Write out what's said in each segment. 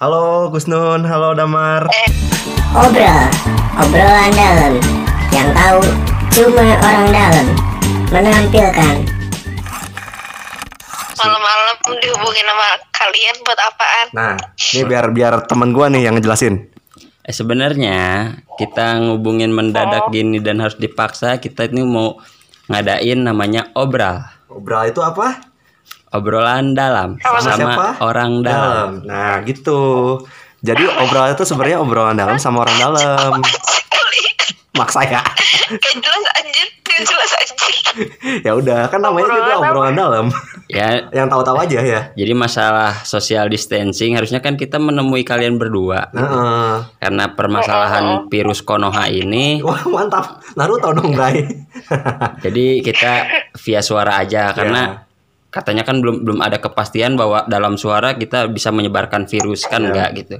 Halo Gus Nun, halo Damar. Obrol, obrolan dalam. Yang tahu cuma orang dalam. Menampilkan Malam-malam dihubungin sama kalian buat apaan? Nah, ini biar biar temen gua nih yang ngejelasin. Eh sebenarnya kita ngubungin mendadak gini dan harus dipaksa kita ini mau ngadain namanya obral. Obral itu apa? Obrolan dalam Sama sama siapa? orang dalam. Nah, gitu. Jadi obral itu sebenarnya obrolan dalam sama orang dalam. Maksa ya. Jelas anjir, jelas anjir. ya udah, kan namanya juga Obrolan obrolan dalam. Ya, yang tahu-tahu aja ya. jadi masalah social distancing harusnya kan kita menemui kalian berdua. Heeh. Karena permasalahan virus Konoha ini Wah, mantap. Naruto dong, Bray. jadi kita via suara aja karena katanya kan belum belum ada kepastian bahwa dalam suara kita bisa menyebarkan virus kan Ya. enggak gitu.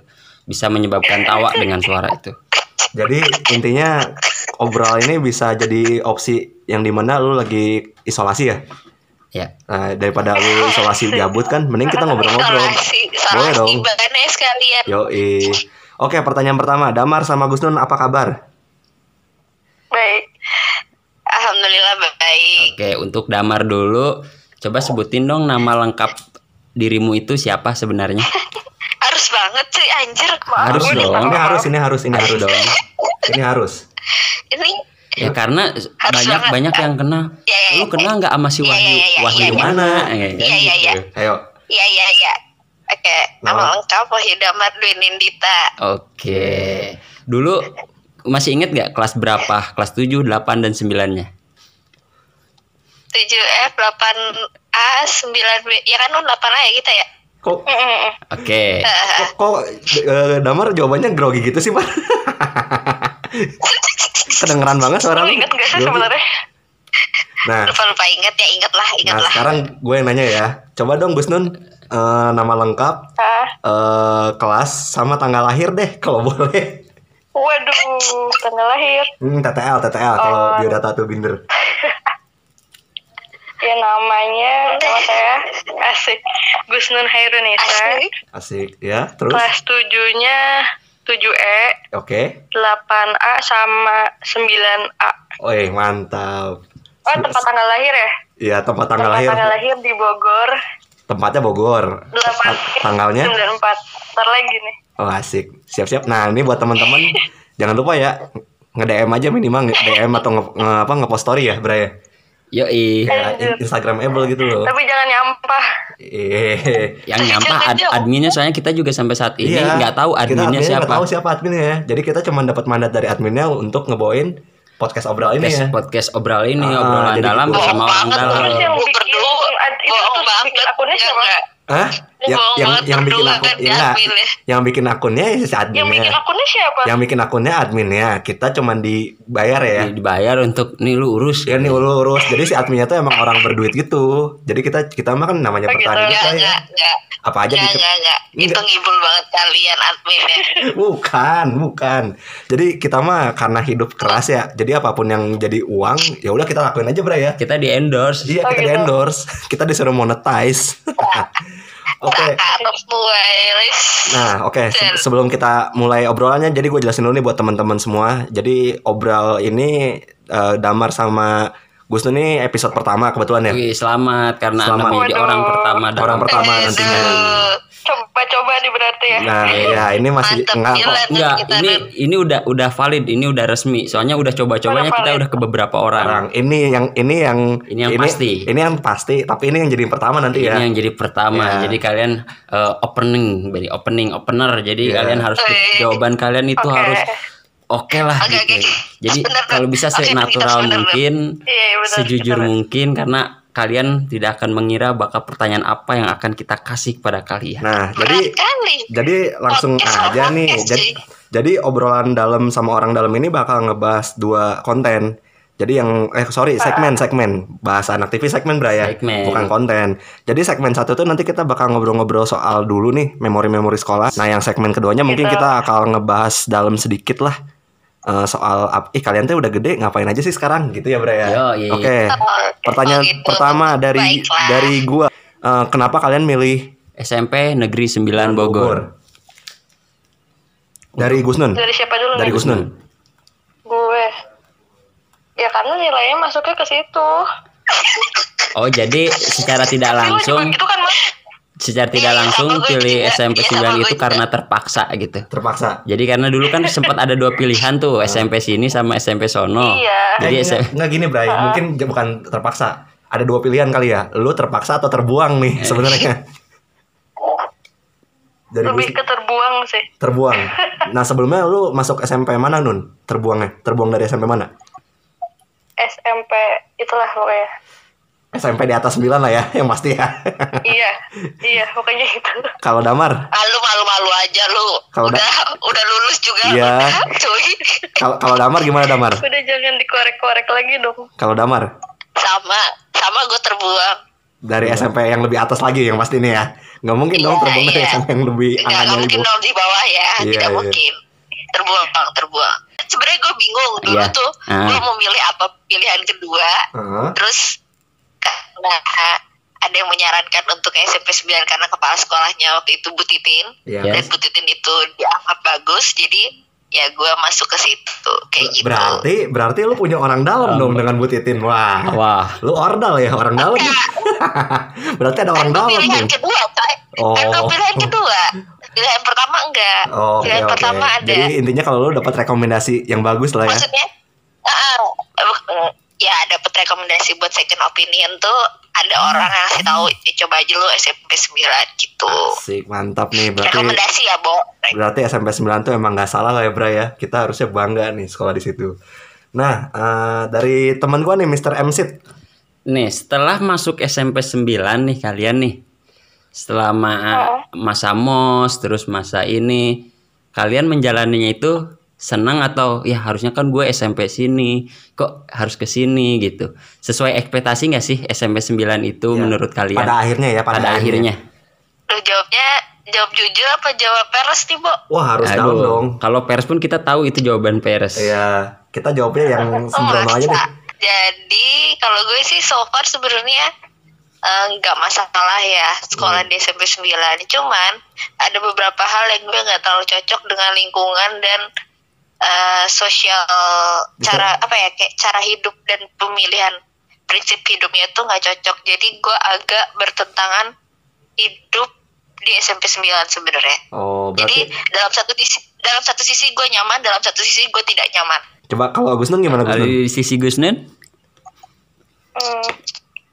Bisa menyebabkan tawa dengan suara itu. Jadi intinya obral ini bisa jadi opsi yang di mana lu lagi isolasi ya. Ya. Nah, daripada lu isolasi gabut kan, mending kita ngobrol-ngobrol. Boleh dong. sekalian? Yoi. Oke, pertanyaan pertama, Damar sama Gus Nun apa kabar? Baik. Alhamdulillah baik. Oke, untuk Damar dulu coba sebutin dong nama lengkap dirimu itu siapa sebenarnya? Harus banget sih anjir. Maaf Harus nih. dong. Ini harus, ini harus, ini harus dong. Ini harus. Ini Ya karena banyak banget. banyak yang kenal. Ya, ya, Lu ya. kenal nggak sama si Ya, ya, Wahyu? ya, ya, Wahyu ya, ya. mana? Iya, iya, iya. Ayo. Iya iya iya. Oke, nama Nama? lengkap Wahyu Damar Dwi Nindita. Oke. Dulu masih inget gak kelas berapa? Kelas 7, 8 dan 9-nya? 7F, 8A, 9B. Ya kan lu 8A ya kita ya? Kok Mm-mm. Oke. kok, kok eh, Damar jawabannya grogi gitu sih, Pak? Kedengeran banget suara Lu lu. inget gak sih sebenarnya? Nah, Lupa-lupa inget ya, inget lah, inget nah lah. sekarang gue yang nanya ya. Coba dong Gus Nun eh, nama lengkap, Ah, eh, kelas sama tanggal lahir deh kalau boleh. waduh, tanggal lahir. Hmm, TTL, TTL kalau Oh. biodata tuh binder. Ya namanya nama saya Asik Gus Nun Hairunisa Asik. Asik ya. Terus Kelas 7-nya 7E oke. 8A sama 9A Woi, mantap. Oh tempat tanggal lahir ya? Iya, tempat tanggal tempat lahir. tanggal lahir di Bogor Tempatnya Bogor. 8 Tempat tanggalnya 94 Ntar lagi nih Oh asik, siap-siap. Nah ini buat teman-teman, jangan lupa ya nge DM aja minimal nge DM atau nge, nge- apa ngepost story ya, Bray. Yoi. Ya, in- Instagramable gitu loh. Tapi jangan nyampah Eh, Yang nyampah ad- adminnya soalnya kita juga sampai saat ini iya. nggak tahu Kita adminnya adminnya siapa. nggak tahu siapa adminnya ya. Jadi kita cuma dapat mandat dari adminnya untuk ngebawain podcast obral ini podcast, ya. podcast obral ini Ah, obrolan dalam gitu. bersama orang dalam. Terus yang bikin ad- itu bikin akunnya siapa? Hah? Yang yang yang bikin akun kan ya, enggak. ya. Yang bikin akunnya ya si Yang bikin adminnya. akunnya siapa? Yang bikin akunnya adminnya. Kita cuma dibayar ya. Di- dibayar untuk nih lu urus. Ya nih urus urus. Jadi si adminnya tuh emang orang berduit gitu. Jadi kita kita mah kan namanya Oh, gitu. ya. enggak, enggak. Apa aja Enggak, gitu. enggak, enggak. Itu ngibul banget kalian adminnya. Bukan, bukan. Jadi kita mah karena hidup keras ya. Jadi apa pun yang jadi uang, ya udah kita lakuin aja, Bray ya. Kita di endorse. Iya, Oh, kita gitu. di endorse. Kita disuruh monetize. Oke. Cakep Muelis. Nah, oke. Se- sebelum kita mulai obrolannya, jadi gue jelasin dulu nih buat teman-teman semua. Jadi obral ini eh, Damar sama Gus Nun ini episode pertama kebetulan ya. Wih, selamat karena Selamat. Anda menjadi Waduh. orang pertama dalam Orang pertama Eh, nantinya. su- Coba-coba nih berarti ya Nah, ya ini masih enggak kok. Enggak, ini dan- ini udah udah valid, ini udah resmi. Soalnya udah coba-cobanya kita udah ke beberapa orang. Orang ini yang ini yang Ini yang pasti. Ini yang pasti, tapi ini yang jadi pertama nanti ya. Ini yang jadi pertama. Ya. Jadi kalian eh, opening, jadi opening opener. Jadi Iya. kalian harus Eh. jawaban kalian itu Oke. harus oke lah Oke, gitu. oke. Jadi Bener, kalau bener. bisa Oke, kita senatural bener, bener. mungkin, Iya iya, benar sejujur benar. mungkin karena kalian tidak akan mengira bakal pertanyaan apa yang akan kita kasih kepada kalian. Nah, Berat jadi kali. jadi langsung Podcast aja nih. Jadi, jadi obrolan dalam sama orang dalam ini bakal ngebahas dua konten. Jadi yang eh sorry segmen segmen bahasa anak TV segmen Bra ya Segmen. bukan konten. Jadi segmen satu tuh nanti kita bakal ngobrol-ngobrol soal dulu nih memori-memori sekolah. Nah yang segmen keduanya mungkin Gitu. kita akan ngebahas dalam sedikit lah eh, soal ih kalian tuh udah gede ngapain aja sih sekarang gitu ya Bra ya. Yo, iya. Oke. Pertanyaan Oh, gitu. pertama dari Baiklah. dari gua Eh, kenapa kalian milih SMP Negeri 9 Bogor. Dari Gusnun. Dari siapa dulu Dari? Gusnun. Gue. Ya karena nilainya masuknya ke situ. Oh, jadi secara tidak Tapi lo langsung juga gitu kan, Mas? Secara tidak Iya, langsung sama gue pilih juga. SMP Iya, 9 sama gue itu juga. karena terpaksa gitu. Terpaksa. Jadi karena dulu kan sempat ada dua pilihan tuh, SMP sini sama SMP sono. Iya. Jadi eh, SM nggak, gini, Bray. Mungkin j- bukan terpaksa. Ada dua pilihan kali ya. Lu terpaksa atau terbuang Eh. nih sebenarnya. Dari Lebih ke terbuang sih. terbuang. Nah, sebelumnya lu masuk SMP mana, Nun? Terbuangnya. Terbuang dari SMP mana? SMP itulah pokoknya. SMP di atas 9 lah ya, yang pasti ya. iya, iya pokoknya itu. Kalau Damar, Ah, lu malu-malu aja lu. Kalau udah udah lulus juga Iya. udah, cuy. kalau kalau Damar gimana Damar? Udah jangan dikorek-korek lagi dong. Kalau Damar Sama, sama gue terbuang. dari SMP yang lebih atas lagi yang pasti nih ya. Nggak mungkin dong Iya, terbuang dari iya. SMP yang lebih Enggak, angkanya nggak mungkin dong di bawah ya, Iya, tidak iya. mungkin. Terbuang, Bang, terbuang. Sebenarnya gue bingung dulu Iya. tuh, Ah. gue mau milih apa pilihan kedua. Heeh. Terus karena ada yang menyarankan untuk SMP 9 karena kepala sekolahnya waktu itu Bu Titin. Iya. Yes. Dan Bu Titin itu dianggap bagus, jadi ya gue masuk ke situ kayak gitu. Berarti berarti lu punya orang dalam dong dengan Bu Titin. Wah. Wah, Lu ordal ya, orang dalam. berarti ada orang kan gue dalam pilihan nih. kedua, coy. Oh. Kan pilihan kedua. Pilihan pertama enggak. Oh, pilihan oke. pertama ada. Jadi intinya kalau lu dapat rekomendasi yang bagus lah ya. Maksudnya, ah, eh, ya dapat rekomendasi buat second opinion tuh ada orang yang ngasih tahu "Eh, coba aja lu SMP 9 gitu. Asik, mantap nih. Berarti Rekomendasi ya, Bo. berarti SMP 9 tuh emang nggak salah lah ya, Bray ya. Kita harusnya bangga nih sekolah di situ. Nah, eh, dari teman gua nih Mr. MSIT. nih setelah masuk SMP 9 nih kalian nih. Setelah ma- masa MOS terus masa ini kalian menjalaninya itu senang atau ya harusnya kan gue SMP sini kok harus ke sini gitu. Sesuai ekspektasi nggak sih SMP 9 itu Ya, menurut kalian? Pada akhirnya ya, pada, Pada akhirnya. Lu jawabnya jawab jujur apa jawab peres nih, Bo? Wah, harus Aduh, dalam dong. Kalau pers pun kita tahu itu jawaban pers. Iya, kita jawabnya yang Oh, sembrono aja deh. Jadi kalau gue sih so far sebenarnya eh, nggak masalah ya sekolah di SMP 9 cuman ada beberapa hal yang gue nggak terlalu cocok dengan lingkungan dan eh, sosial Bisa- cara apa ya kayak cara hidup dan pemilihan prinsip hidupnya itu nggak cocok jadi gue agak bertentangan hidup di SMP 9 sebenarnya Oh, jadi berarti dalam satu sisi dalam satu sisi gue nyaman dalam satu sisi gue tidak nyaman coba kalau Agus Nun gimana Agus Nun? Dari sisi Gusnen? Hmm,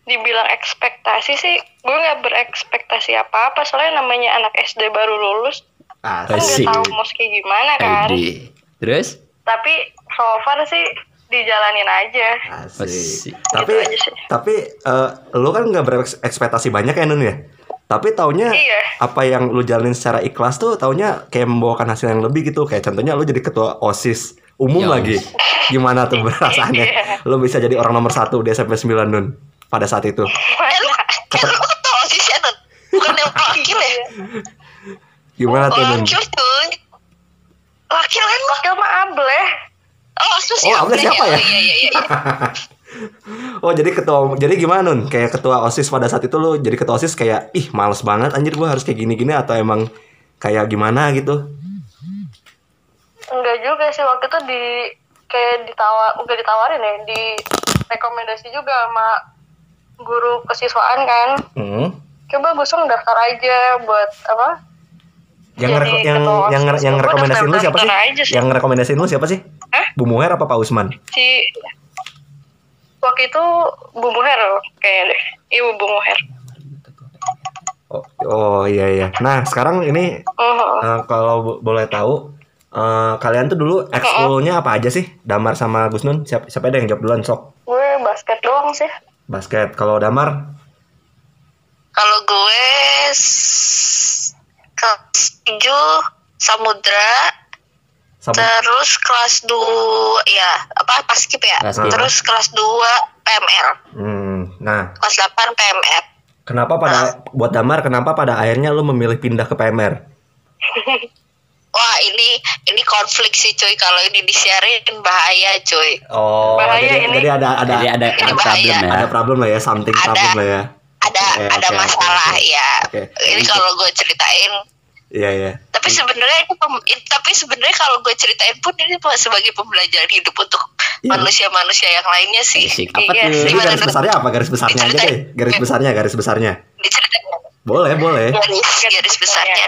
dibilang ekspektasi sih, gue nggak berekspektasi apa-apa. Soalnya namanya anak SD baru lulus, kan Asik. nggak tahu mau kayak gimana kan. Edi. Terus? Tapi so far sih dijalanin aja. Asik. Asik. Tapi Gitu aja sih. tapi eh, lu kan nggak berekspektasi banyak ya Nun ya. Tapi taunya Iya. apa yang lu jalanin secara ikhlas tuh taunya kayak membawakan hasil yang lebih gitu. Kayak contohnya lu jadi ketua OSIS umum Ya, lagi. Gimana tuh perasaannya? Iya. Lu bisa jadi orang nomor satu di SMP 9 Nun pada saat itu. Eh, lu, eh, lu ketua OSIS ya, Nun? Bukan yang wakil ya? Gimana tuh Nun? Wakil tuh. Wakil kan lu? Wakil mah ableh. Oh, sus Oh, Abel siapa ya? Oh, iya, iya, iya. Oh jadi ketua jadi gimana Nun? Kayak ketua OSIS pada saat itu lu jadi ketua OSIS kayak ih males banget anjir gua harus kayak gini-gini atau emang kayak gimana gitu? Enggak juga sih waktu itu di kayak ditawar, enggak ditawarin ya, di rekomendasi juga sama guru kesiswaan kan. Hmm. Coba gue langsung daftar aja buat apa? Yang Jadi yang ketua yang OSIS. yang Gua rekomendasiin lu siapa sih? Yang rekomendasiin lu siapa sih? Hah? Bu Muher apa Pak Usman? Si waktu itu Bu Muher kayaknya deh. Iya Bu Muher. Oh, oh iya iya. Nah sekarang ini Oh, eh, kalau bo- boleh tahu eh, kalian tuh dulu ekskulnya apa aja sih? Damar sama Gus Nun? Siapa, siapa ada yang jawab duluan sok? gue basket doang sih. Basket. Kalau Damar? Kalau gue kelas 7 samudra Sama terus kelas 2 ya apa pas skip ya Paskib. terus kelas 2 PMR Hmm, nah, kelas 8 PMR kenapa pada buat Damar kenapa pada akhirnya lu memilih pindah ke PMR? wah ini ini konflik sih cuy kalau ini disiarin bahaya cuy Oh, Bahaya jadi, ini. jadi ada ada Jadi ada, Ini ada problem ya. ada problem lah ya, something Ada. problem lah ya. Ada Oke, ada oke, masalah oke. ya Oke. ini kalau gue ceritain Iya iya. tapi sebenarnya itu tapi sebenarnya kalau gue ceritain pun ini sebagai pembelajaran hidup untuk Iya. manusia-manusia yang lainnya sih Asik. Apa Iya tuh? Jadi Gimana garis besarnya apa? Garis besarnya aja deh. Garis besarnya, garis besarnya. diceritain Boleh, boleh. garis garis besarnya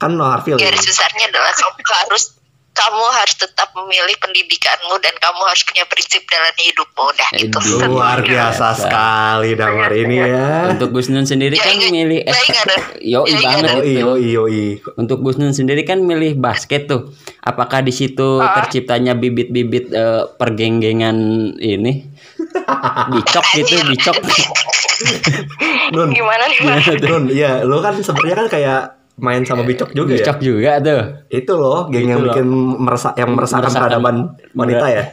Kan no hard feeling. garis besarnya adalah kamu harus kamu harus tetap memilih pendidikanmu dan kamu harus punya prinsip dalam hidupmu dah gitu Aduh. Luar biasa sekali Damar ini ya. Untuk Gus Nun sendiri Ya, kan milih ya, ingat, ya. Yoi Ya, ingat, banget Yoi, itu. yoi, yoi. Untuk Gus Nun sendiri kan milih basket tuh. Apakah di situ Ah. terciptanya bibit-bibit eh, pergenggengan ini? Bicok gitu, bicok. Nun, Gimana nih mas? Nun, iya, lo kan sebenarnya kan kayak main sama Bicok juga ya. Bicok juga tuh. Itu loh, geng Itu yang loh. bikin meresah yang meresahkan peradaban wanita ya.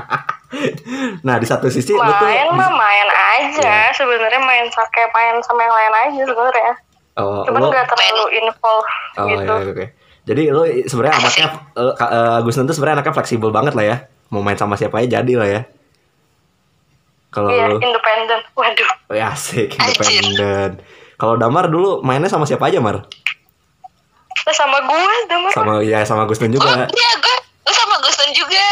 nah, di satu sisi lo tuh Main mah main aja. Iya. Sebenarnya main pakai main sama yang lain aja sebenarnya. oh, Cuman nggak terlalu involve Oh gitu. iya oke. Jadi lo sebenarnya anaknya eh, Kak, eh, Gus Nun tuh sebenarnya anaknya fleksibel banget lah ya. Mau main sama siapa aja jadi lah ya. Kalau Iya, lo independen. Waduh. oh, ya asik independen. Kalau Damar dulu mainnya sama siapa aja Mar? Nah, sama gue, Damar. Sama ya sama Gus Nun gue juga. iya gue gue sama Gus Nun juga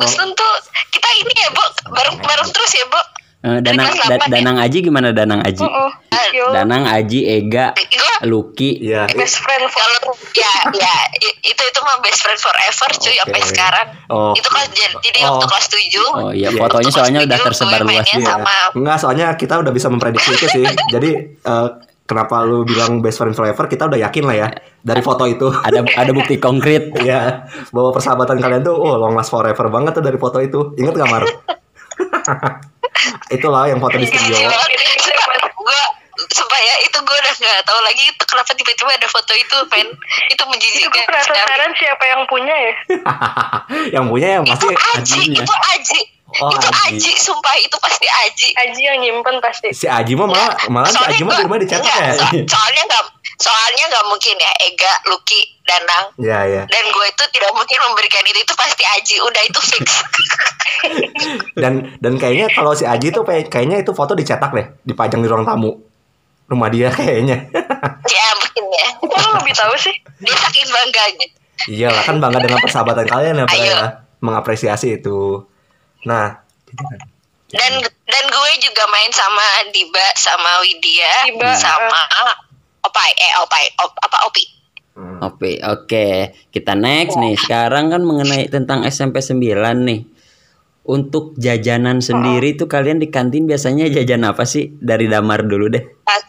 Nun tuh kita ini ya bu bareng bareng terus ya bu Eh, Dari Danang Da- ya? Danang Aji gimana Danang Aji? Mm-mm. Yo, Danang Aji Ega gue Lucky Iya. best friend kalau ya ya itu itu mah best friend forever cuy sampai Oke. sekarang Oh. itu kelas jadi, jadi Oh. waktu kelas 7 Oh iya fotonya soalnya udah tersebar luas Iya. Iya. sama Enggak, soalnya kita udah bisa memprediksi itu sih. Jadi eh, kenapa lu bilang best friend forever? Kita udah yakin lah ya dari foto itu. ada ada bukti konkret Iya, bahwa persahabatan kalian tuh oh long last forever banget tuh dari foto itu. Ingat gak Mar? Itulah yang foto di studio. gue supaya itu gue udah nggak tahu lagi itu kenapa tiba-tiba ada foto itu men itu Itu menjijikkan gue penasaran siapa yang punya ya? yang punya yang itu pasti Aji Ajinya. itu Aji Oh, itu Aji. Aji sumpah itu pasti Aji Aji yang nyimpen pasti. Si Aji mah malah malah si Aji mah di rumah dicetak ya. so- soalnya nggak soalnya nggak mungkin ya Ega Lucky Danang Iya, iya. dan gue itu tidak mungkin memberikan itu itu pasti Aji udah itu fix Dan dan kayaknya kalau si Aji tuh kayak- kayaknya itu foto dicetak deh, dipajang di ruang tamu. Rumah dia kayaknya. ya mungkin ya Kok lebih tahu sih? dia saking bangganya Iya lah kan bangga dengan persahabatan kalian ya, Pak, Ayo. ya. Mengapresiasi itu. Nah, dan dan gue juga main sama Diba sama Widya Diba, sama Opai eh Opai op, apa Opi Oke, oke. Kita next nih. Sekarang kan mengenai tentang SMP 9 nih. Untuk jajanan sendiri tuh kalian di kantin biasanya jajan apa sih? Dari Damar dulu deh. Bas-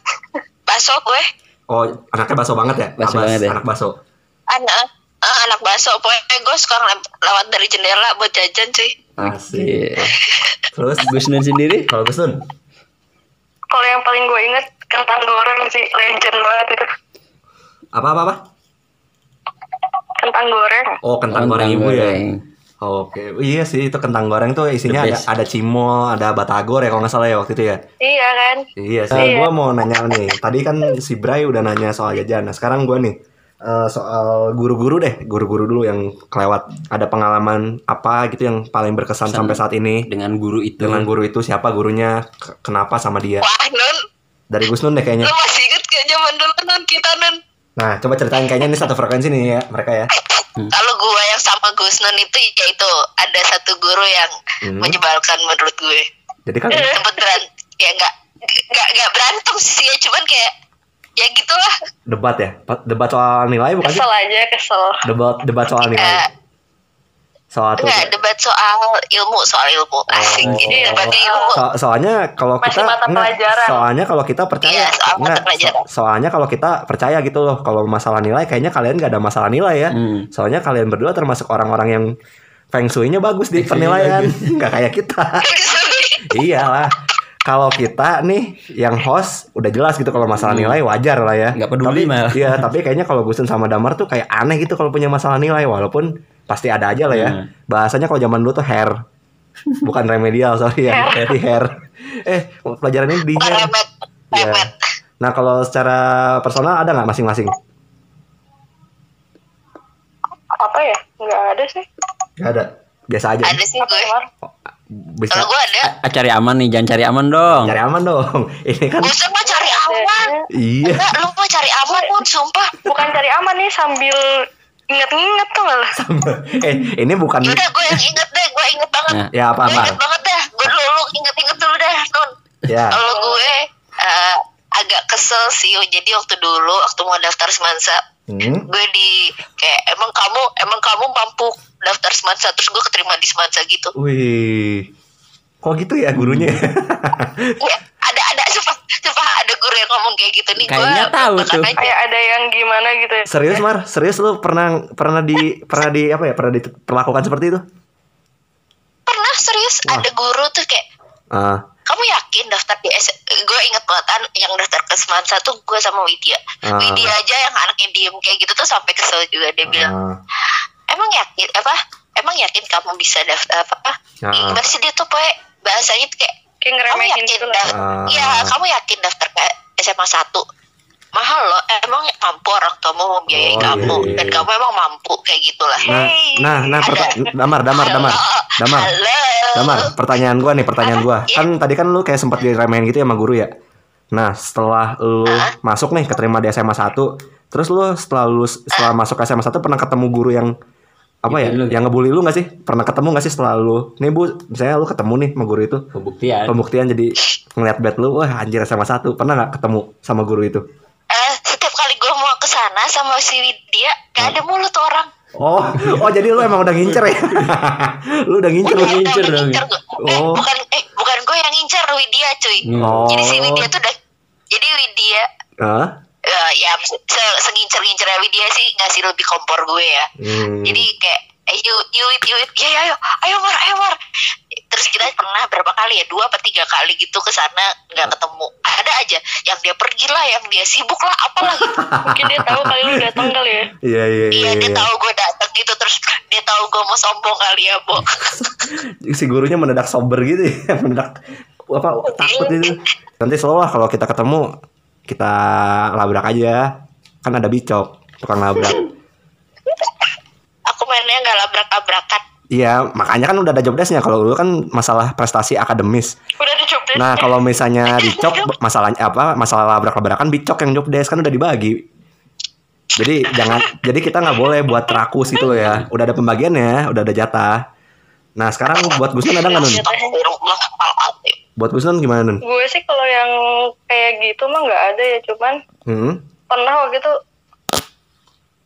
Baso gue oh anaknya baso banget ya? Baso Abbas, banget ya? Anak baso. anak ah, anak baso pokoknya gue suka lewat dari jendela buat jajan cuy Asik. Iya. Terus Gus Nun sendiri? kalau Gus Nun? Kalau yang paling gue inget kentang goreng sih legend banget itu. Apa apa apa? Kentang goreng. Oh, kentang, Kentang goreng ibu ya. Oke, iya sih itu kentang goreng tuh isinya ada ada cimol, ada batagor ya kalau nggak salah ya waktu itu ya. Iya kan? Iya, sih. Iya. Gua mau nanya nih. Tadi kan si Bray udah nanya soal jajan. Nah, sekarang gua nih eh, soal guru-guru deh, guru-guru dulu yang kelewat. Ada pengalaman apa gitu yang paling berkesan Kesan. sampai saat ini? Dengan guru itu. Dengan guru itu siapa gurunya? Ke- Kenapa sama dia? wah Nun Dari Gus Nun deh kayaknya. lu masih inget ke zaman dulu Nun kita Nun Nah, coba ceritain kayaknya ini satu frekuensi nih ya mereka ya. kalau gue yang sama Gus Nun itu yaitu ada satu guru yang Hmm. menyebalkan menurut gue Jadi kan sempet berantem ya nggak nggak nggak berantem sih ya cuman kayak ya gitulah debat ya. Debat soal nilai bukan sih? Kesel aja, kesel. Debat debat soal nilai. Soal tuh. enggak debat soal ilmu soal ilmu asik Oh. ini debat ilmu So- soalnya kalau Masih kita mata enggak, pelajaran. soalnya kalau kita percaya Iya, soal mata enggak, pelajaran. so- soalnya kalau kita percaya gitu loh kalau masalah nilai kayaknya kalian nggak ada masalah nilai ya Hmm. soalnya kalian berdua termasuk orang-orang yang feng shui-nya bagus di penilaian nggak kayak kita iyalah kalau kita nih yang host udah jelas gitu kalau masalah nilai wajar lah ya. Nggak peduli tapi, malah. iya tapi kayaknya kalau Gusun sama Damar tuh kayak aneh gitu kalau punya masalah nilai walaupun pasti ada aja lah ya. Hmm. bahasanya kalau zaman dulu tuh hair. Bukan remedial sorry ya. Di hair. Eh pelajaran ini di hair. Iya. remet nah kalau secara personal ada nggak masing-masing? Apa ya? Nggak ada sih. Gak ada biasa aja ada sih gue bisa kalau gue ada Ah, cari aman nih, jangan cari aman dong. cari aman dong ini kan Gue sama cari aman. Iya. Enggak, lu mau cari aman pun, sumpah. bukan cari aman nih sambil inget-inget tuh nggak lah eh, ini bukan Yaudah, gue yang inget deh, gue inget banget. Nah. ya apa Gue apa? inget banget dah. Gue dulu lu inget-inget dulu dah, Nun. Ya. Kalau gue eh, agak kesel sih. Jadi waktu dulu, waktu mau daftar semansa, Hmm. gue di kayak emang kamu emang kamu mampu daftar semansa terus gue keterima di semansa gitu. Wih. Kok gitu ya gurunya? Ya, ada ada sumpah, sumpah ada guru yang ngomong kayak gitu nih. Kayaknya tahu tuh. aja. kayak ada yang gimana gitu ya Serius Mar? Serius lu pernah pernah di pernah di apa ya? Pernah diperlakukan seperti itu? Pernah serius Wah. ada guru tuh kayak Ah. kamu yakin daftar di S gue inget banget kan yang daftar ke Semansa tuh gue sama Widya Ah. Widya aja yang anaknya diem kayak gitu tuh sampai kesel juga dia bilang ah. Emang yakin apa emang yakin kamu bisa daftar apa Ah. gimana sih dia tuh pokoknya bahasanya tuh kayak kayak kamu ngeremehin yakin gitu lah dah Ah. ya kamu yakin daftar ke SMA 1 mahal loh emang mampu orang tuamu membiayai Oh, kamu iya, iya, dan iya. kamu emang mampu kayak gitulah Nah, Hey, nah, nah, perta- damar, damar, damar, Halo, damar, halo. damar. Pertanyaan gua nih, pertanyaan gua. Apa? Kan tadi kan lu kayak sempat diremehin gitu ya sama guru ya. Nah, setelah lu masuk nih keterima di SMA 1, terus lu setelah lu setelah masuk ke SMA 1 pernah ketemu guru yang apa ya? Gitu lu. Yang ngebully lu gak sih? Pernah ketemu gak sih setelah lu? Nih Bu, misalnya lu ketemu nih sama guru itu. Pembuktian. Pembuktian jadi ngeliat bed lu, wah anjir SMA 1. Pernah gak ketemu sama guru itu? Eh, setiap kali gue mau ke sana sama si Widya gak ada mulut orang Oh, oh jadi lu emang udah ngincer ya? lu udah ngincer Udah, ngincer udah dong. ngincer eh Oh. bukan eh bukan gue yang ngincer Widya cuy Oh. jadi si Widya tuh udah jadi Widya Hah? Eh, ya se sengincer ngincernya Widya sih ngasih lebih kompor gue ya. Hmm. jadi kayak eh you you it you it. Ya ya ayo ayo mar ayo mar. Terus kita pernah berapa kali ya? Dua atau tiga kali gitu ke sana nggak ketemu. Ada aja. Yang dia pergi lah yang dia sibuk lah apalah gitu. Mungkin dia tahu kali lu datang kali ya. Iya iya iya. iya dia iya. tahu gue datang gitu. Terus dia tahu gue mau sombong kali ya bo. Si gurunya mendadak sober gitu ya mendadak apa takut itu nanti selalu lah kalau kita ketemu kita labrak aja kan ada bicok tukang labrak. Aku mainnya nggak labrak-labrakan. Iya makanya kan udah ada job desknya. Kalau dulu kan masalah prestasi akademis. Udah dicoba nah kalau misalnya dicok masalahnya apa? Masalah labrak labrakan bicok yang job desk kan udah dibagi. Jadi jangan jadi kita nggak boleh buat rakus gitu loh ya. Udah ada pembagiannya udah ada jatah. Nah sekarang buat Gusnun ada nggak nun? Astagfirullahaladzim. Buat Gusnun gimana nun gue sih kalau yang kayak gitu mah nggak ada ya cuman hmm? pernah waktu itu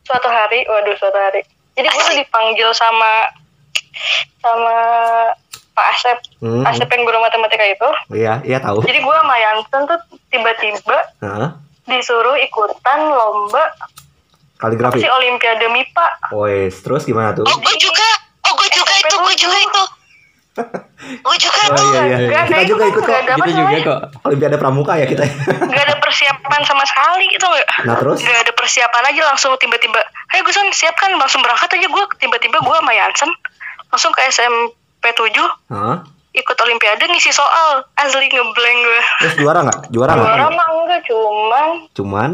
suatu hari waduh suatu hari jadi gue tuh dipanggil sama sama Pak Asep Hmm. Asep yang guru matematika itu iya iya tahu jadi gue sama Yansen tuh tiba-tiba Hah? disuruh ikutan lomba kaligrafi si Olimpiade MIPA Wes, terus gimana tuh? Oh gue juga, oh gue juga SMP itu, gue juga itu. Gue juga Oh tuh. iya iya. Gak, Kita gak juga ikut, kok. gak ada Kita juga kok. Olimpiade pramuka ya kita. Gak ada persiapan sama sekali gitu nggak Nah terus? Gak ada persiapan aja langsung tiba-tiba Ayo Gusun siap kan langsung berangkat aja gue Tiba-tiba gue sama Yansen Langsung ke SMP 7 Hah? Ikut Olimpiade ngisi soal Asli ngeblank gue Terus juara nggak? Juara nggak? Juara mah enggak cuman Cuman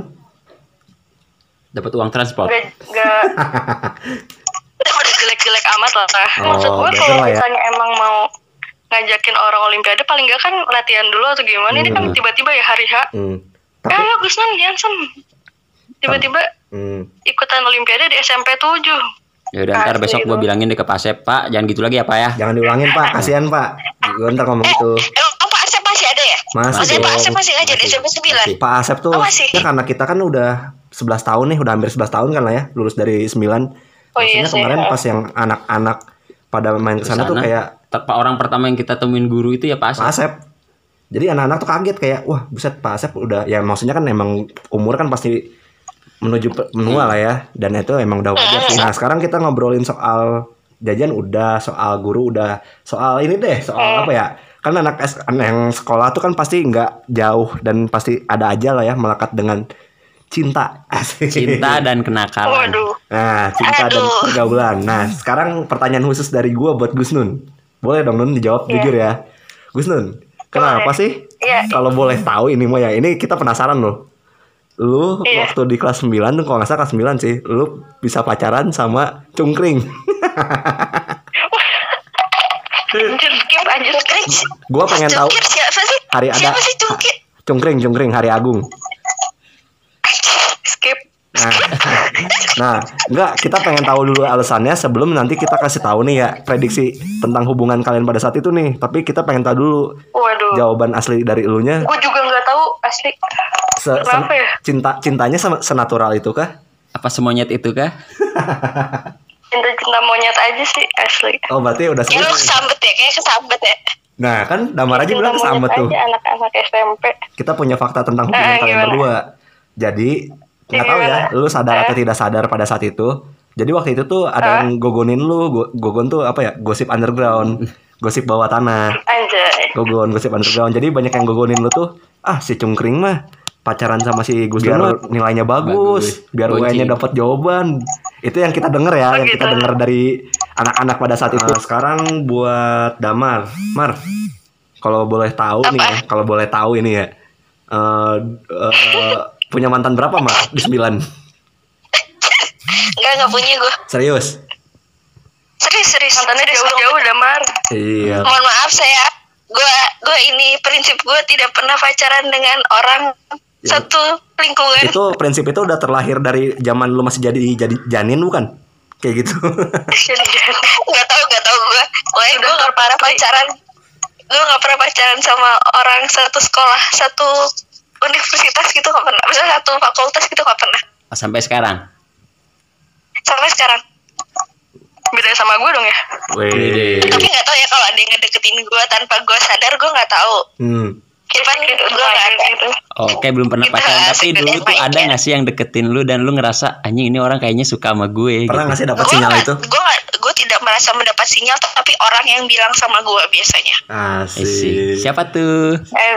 Dapat uang transport. Gak, gak Udah jelek-jelek amat lah Oh, Maksud gue kalau ya. misalnya emang mau Ngajakin orang Olimpiade paling gak kan latihan dulu atau gimana Ini kan Hmm. tiba-tiba ya hari H hmm. Eh Tapi ayo Gusnan Yansen Tiba-tiba hmm. ikutan Olimpiade di SMP 7 Ya udah ntar besok gue bilangin deh ke Pak Asep, Pak, jangan gitu lagi ya Pak ya. jangan diulangin Pak, kasihan Pak. Gue ntar ngomong gitu. Emang Pak Asep masih ada ya? Masih Maksudnya Pak. Asep masih ngajar di SMP 9? Pak Asep tuh Oh, masih? ya karena kita kan udah 11 tahun nih, udah hampir 11 tahun kan lah ya, lulus dari 9. Oh iya Maksudnya sih, kemarin ha. pas yang anak-anak pada main ke sana tuh kayak ter- orang pertama yang kita temuin guru itu ya Pak Asep. Pak Asep. Jadi anak-anak tuh kaget kayak wah buset Pak Asep udah ya maksudnya kan emang umur kan pasti menuju menua lah ya dan itu emang udah wajar sih. Nah sekarang kita ngobrolin soal jajan udah, soal guru udah, soal ini deh soal apa ya? Kan anak yang sekolah tuh kan pasti nggak jauh dan pasti ada aja lah ya melekat dengan cinta. Asik. Cinta dan kenakalan. Waduh Nah, cinta dan Aduh. pergaulan. Nah, sekarang pertanyaan khusus dari gua buat Gus Nun. Boleh dong Nun dijawab Iya. jujur ya. Gus Nun, kenapa Boleh. sih? Iya. Kalau boleh tahu ini mau ya, ini kita penasaran loh. Lu Iya. waktu di kelas 9 tuh kalau nggak salah kelas 9 sih, lu bisa pacaran sama cungkring. Anjir. Gua pengen tahu Cungkir siapa sih? hari ada Siapa sih Cungkir? Cungkring, cungkring, Hari Agung. Skip. Nah, nah, enggak kita pengen tahu dulu alasannya sebelum nanti kita kasih tahu nih ya prediksi tentang hubungan kalian pada saat itu nih. Tapi kita pengen tahu dulu Waduh. jawaban asli dari elunya. Gue juga nggak tahu asli. Se- se- Kenapa ya? cinta cintanya se- senatural itu kah? Apa semonyet itu kah? Cinta-cinta monyet aja sih asli. Oh berarti udah Ya lu serius. kesambet ya, kayak kesambet ya. Nah kan Damar aja Cinta bilang sama tuh. anak-anak SMP. Kita punya fakta tentang hubungan Eh, kalian gimana? berdua. Jadi nggak tahu ya, lu sadar atau tidak sadar pada saat itu. Jadi waktu itu tuh ada yang gogonin lu, Go- gogon tuh apa ya? Gosip underground, gosip bawah tanah. Anjay. Gogon gosip underground. Jadi banyak yang gogonin lu tuh, ah si Cungkring mah pacaran sama si Gus Dur mah nilainya bagus, Bagus. biar Boncing. UN-nya dapat jawaban. Itu yang kita denger ya, Oh, yang kita gitu. denger dari anak-anak pada saat itu. sekarang buat Damar, Mar, kalau boleh tahu nih ya, kalau boleh tahu ini ya, eh eh, punya mantan berapa Mar di sembilan? Enggak, enggak punya gue. Serius? Serius, serius. Mantannya jauh-jauh udah mar. Iya. Mohon maaf saya, gue gue ini prinsip gue tidak pernah pacaran dengan orang Ya. satu lingkungan. Itu prinsip itu udah terlahir dari zaman lu masih jadi jadi janin bukan? Kayak gitu. Nggak tahu, nggak tahu gue. Gue nggak pernah pacaran. Gue nggak pernah pacaran sama orang satu sekolah, satu universitas gitu nggak pernah. Misalnya satu fakultas gitu nggak pernah. Oh, sampai sekarang. Sampai sekarang. Beda sama gue dong ya. Wih. Tapi nggak tahu ya kalau ada yang ngedeketin gue tanpa gue sadar gue nggak tahu. Hmm. Cuman gue nggak ada. gitu. Oke, belum pernah pacaran tapi dulu tuh ada ya. nggak sih yang deketin lu dan lu ngerasa anjing ini orang kayaknya suka sama gue Pernah gitu. nggak sih dapat sinyal nggak, itu? gue gue tidak merasa mendapat sinyal, tapi orang yang bilang sama gue biasanya. Sih. Asik. Siapa tuh? Eh,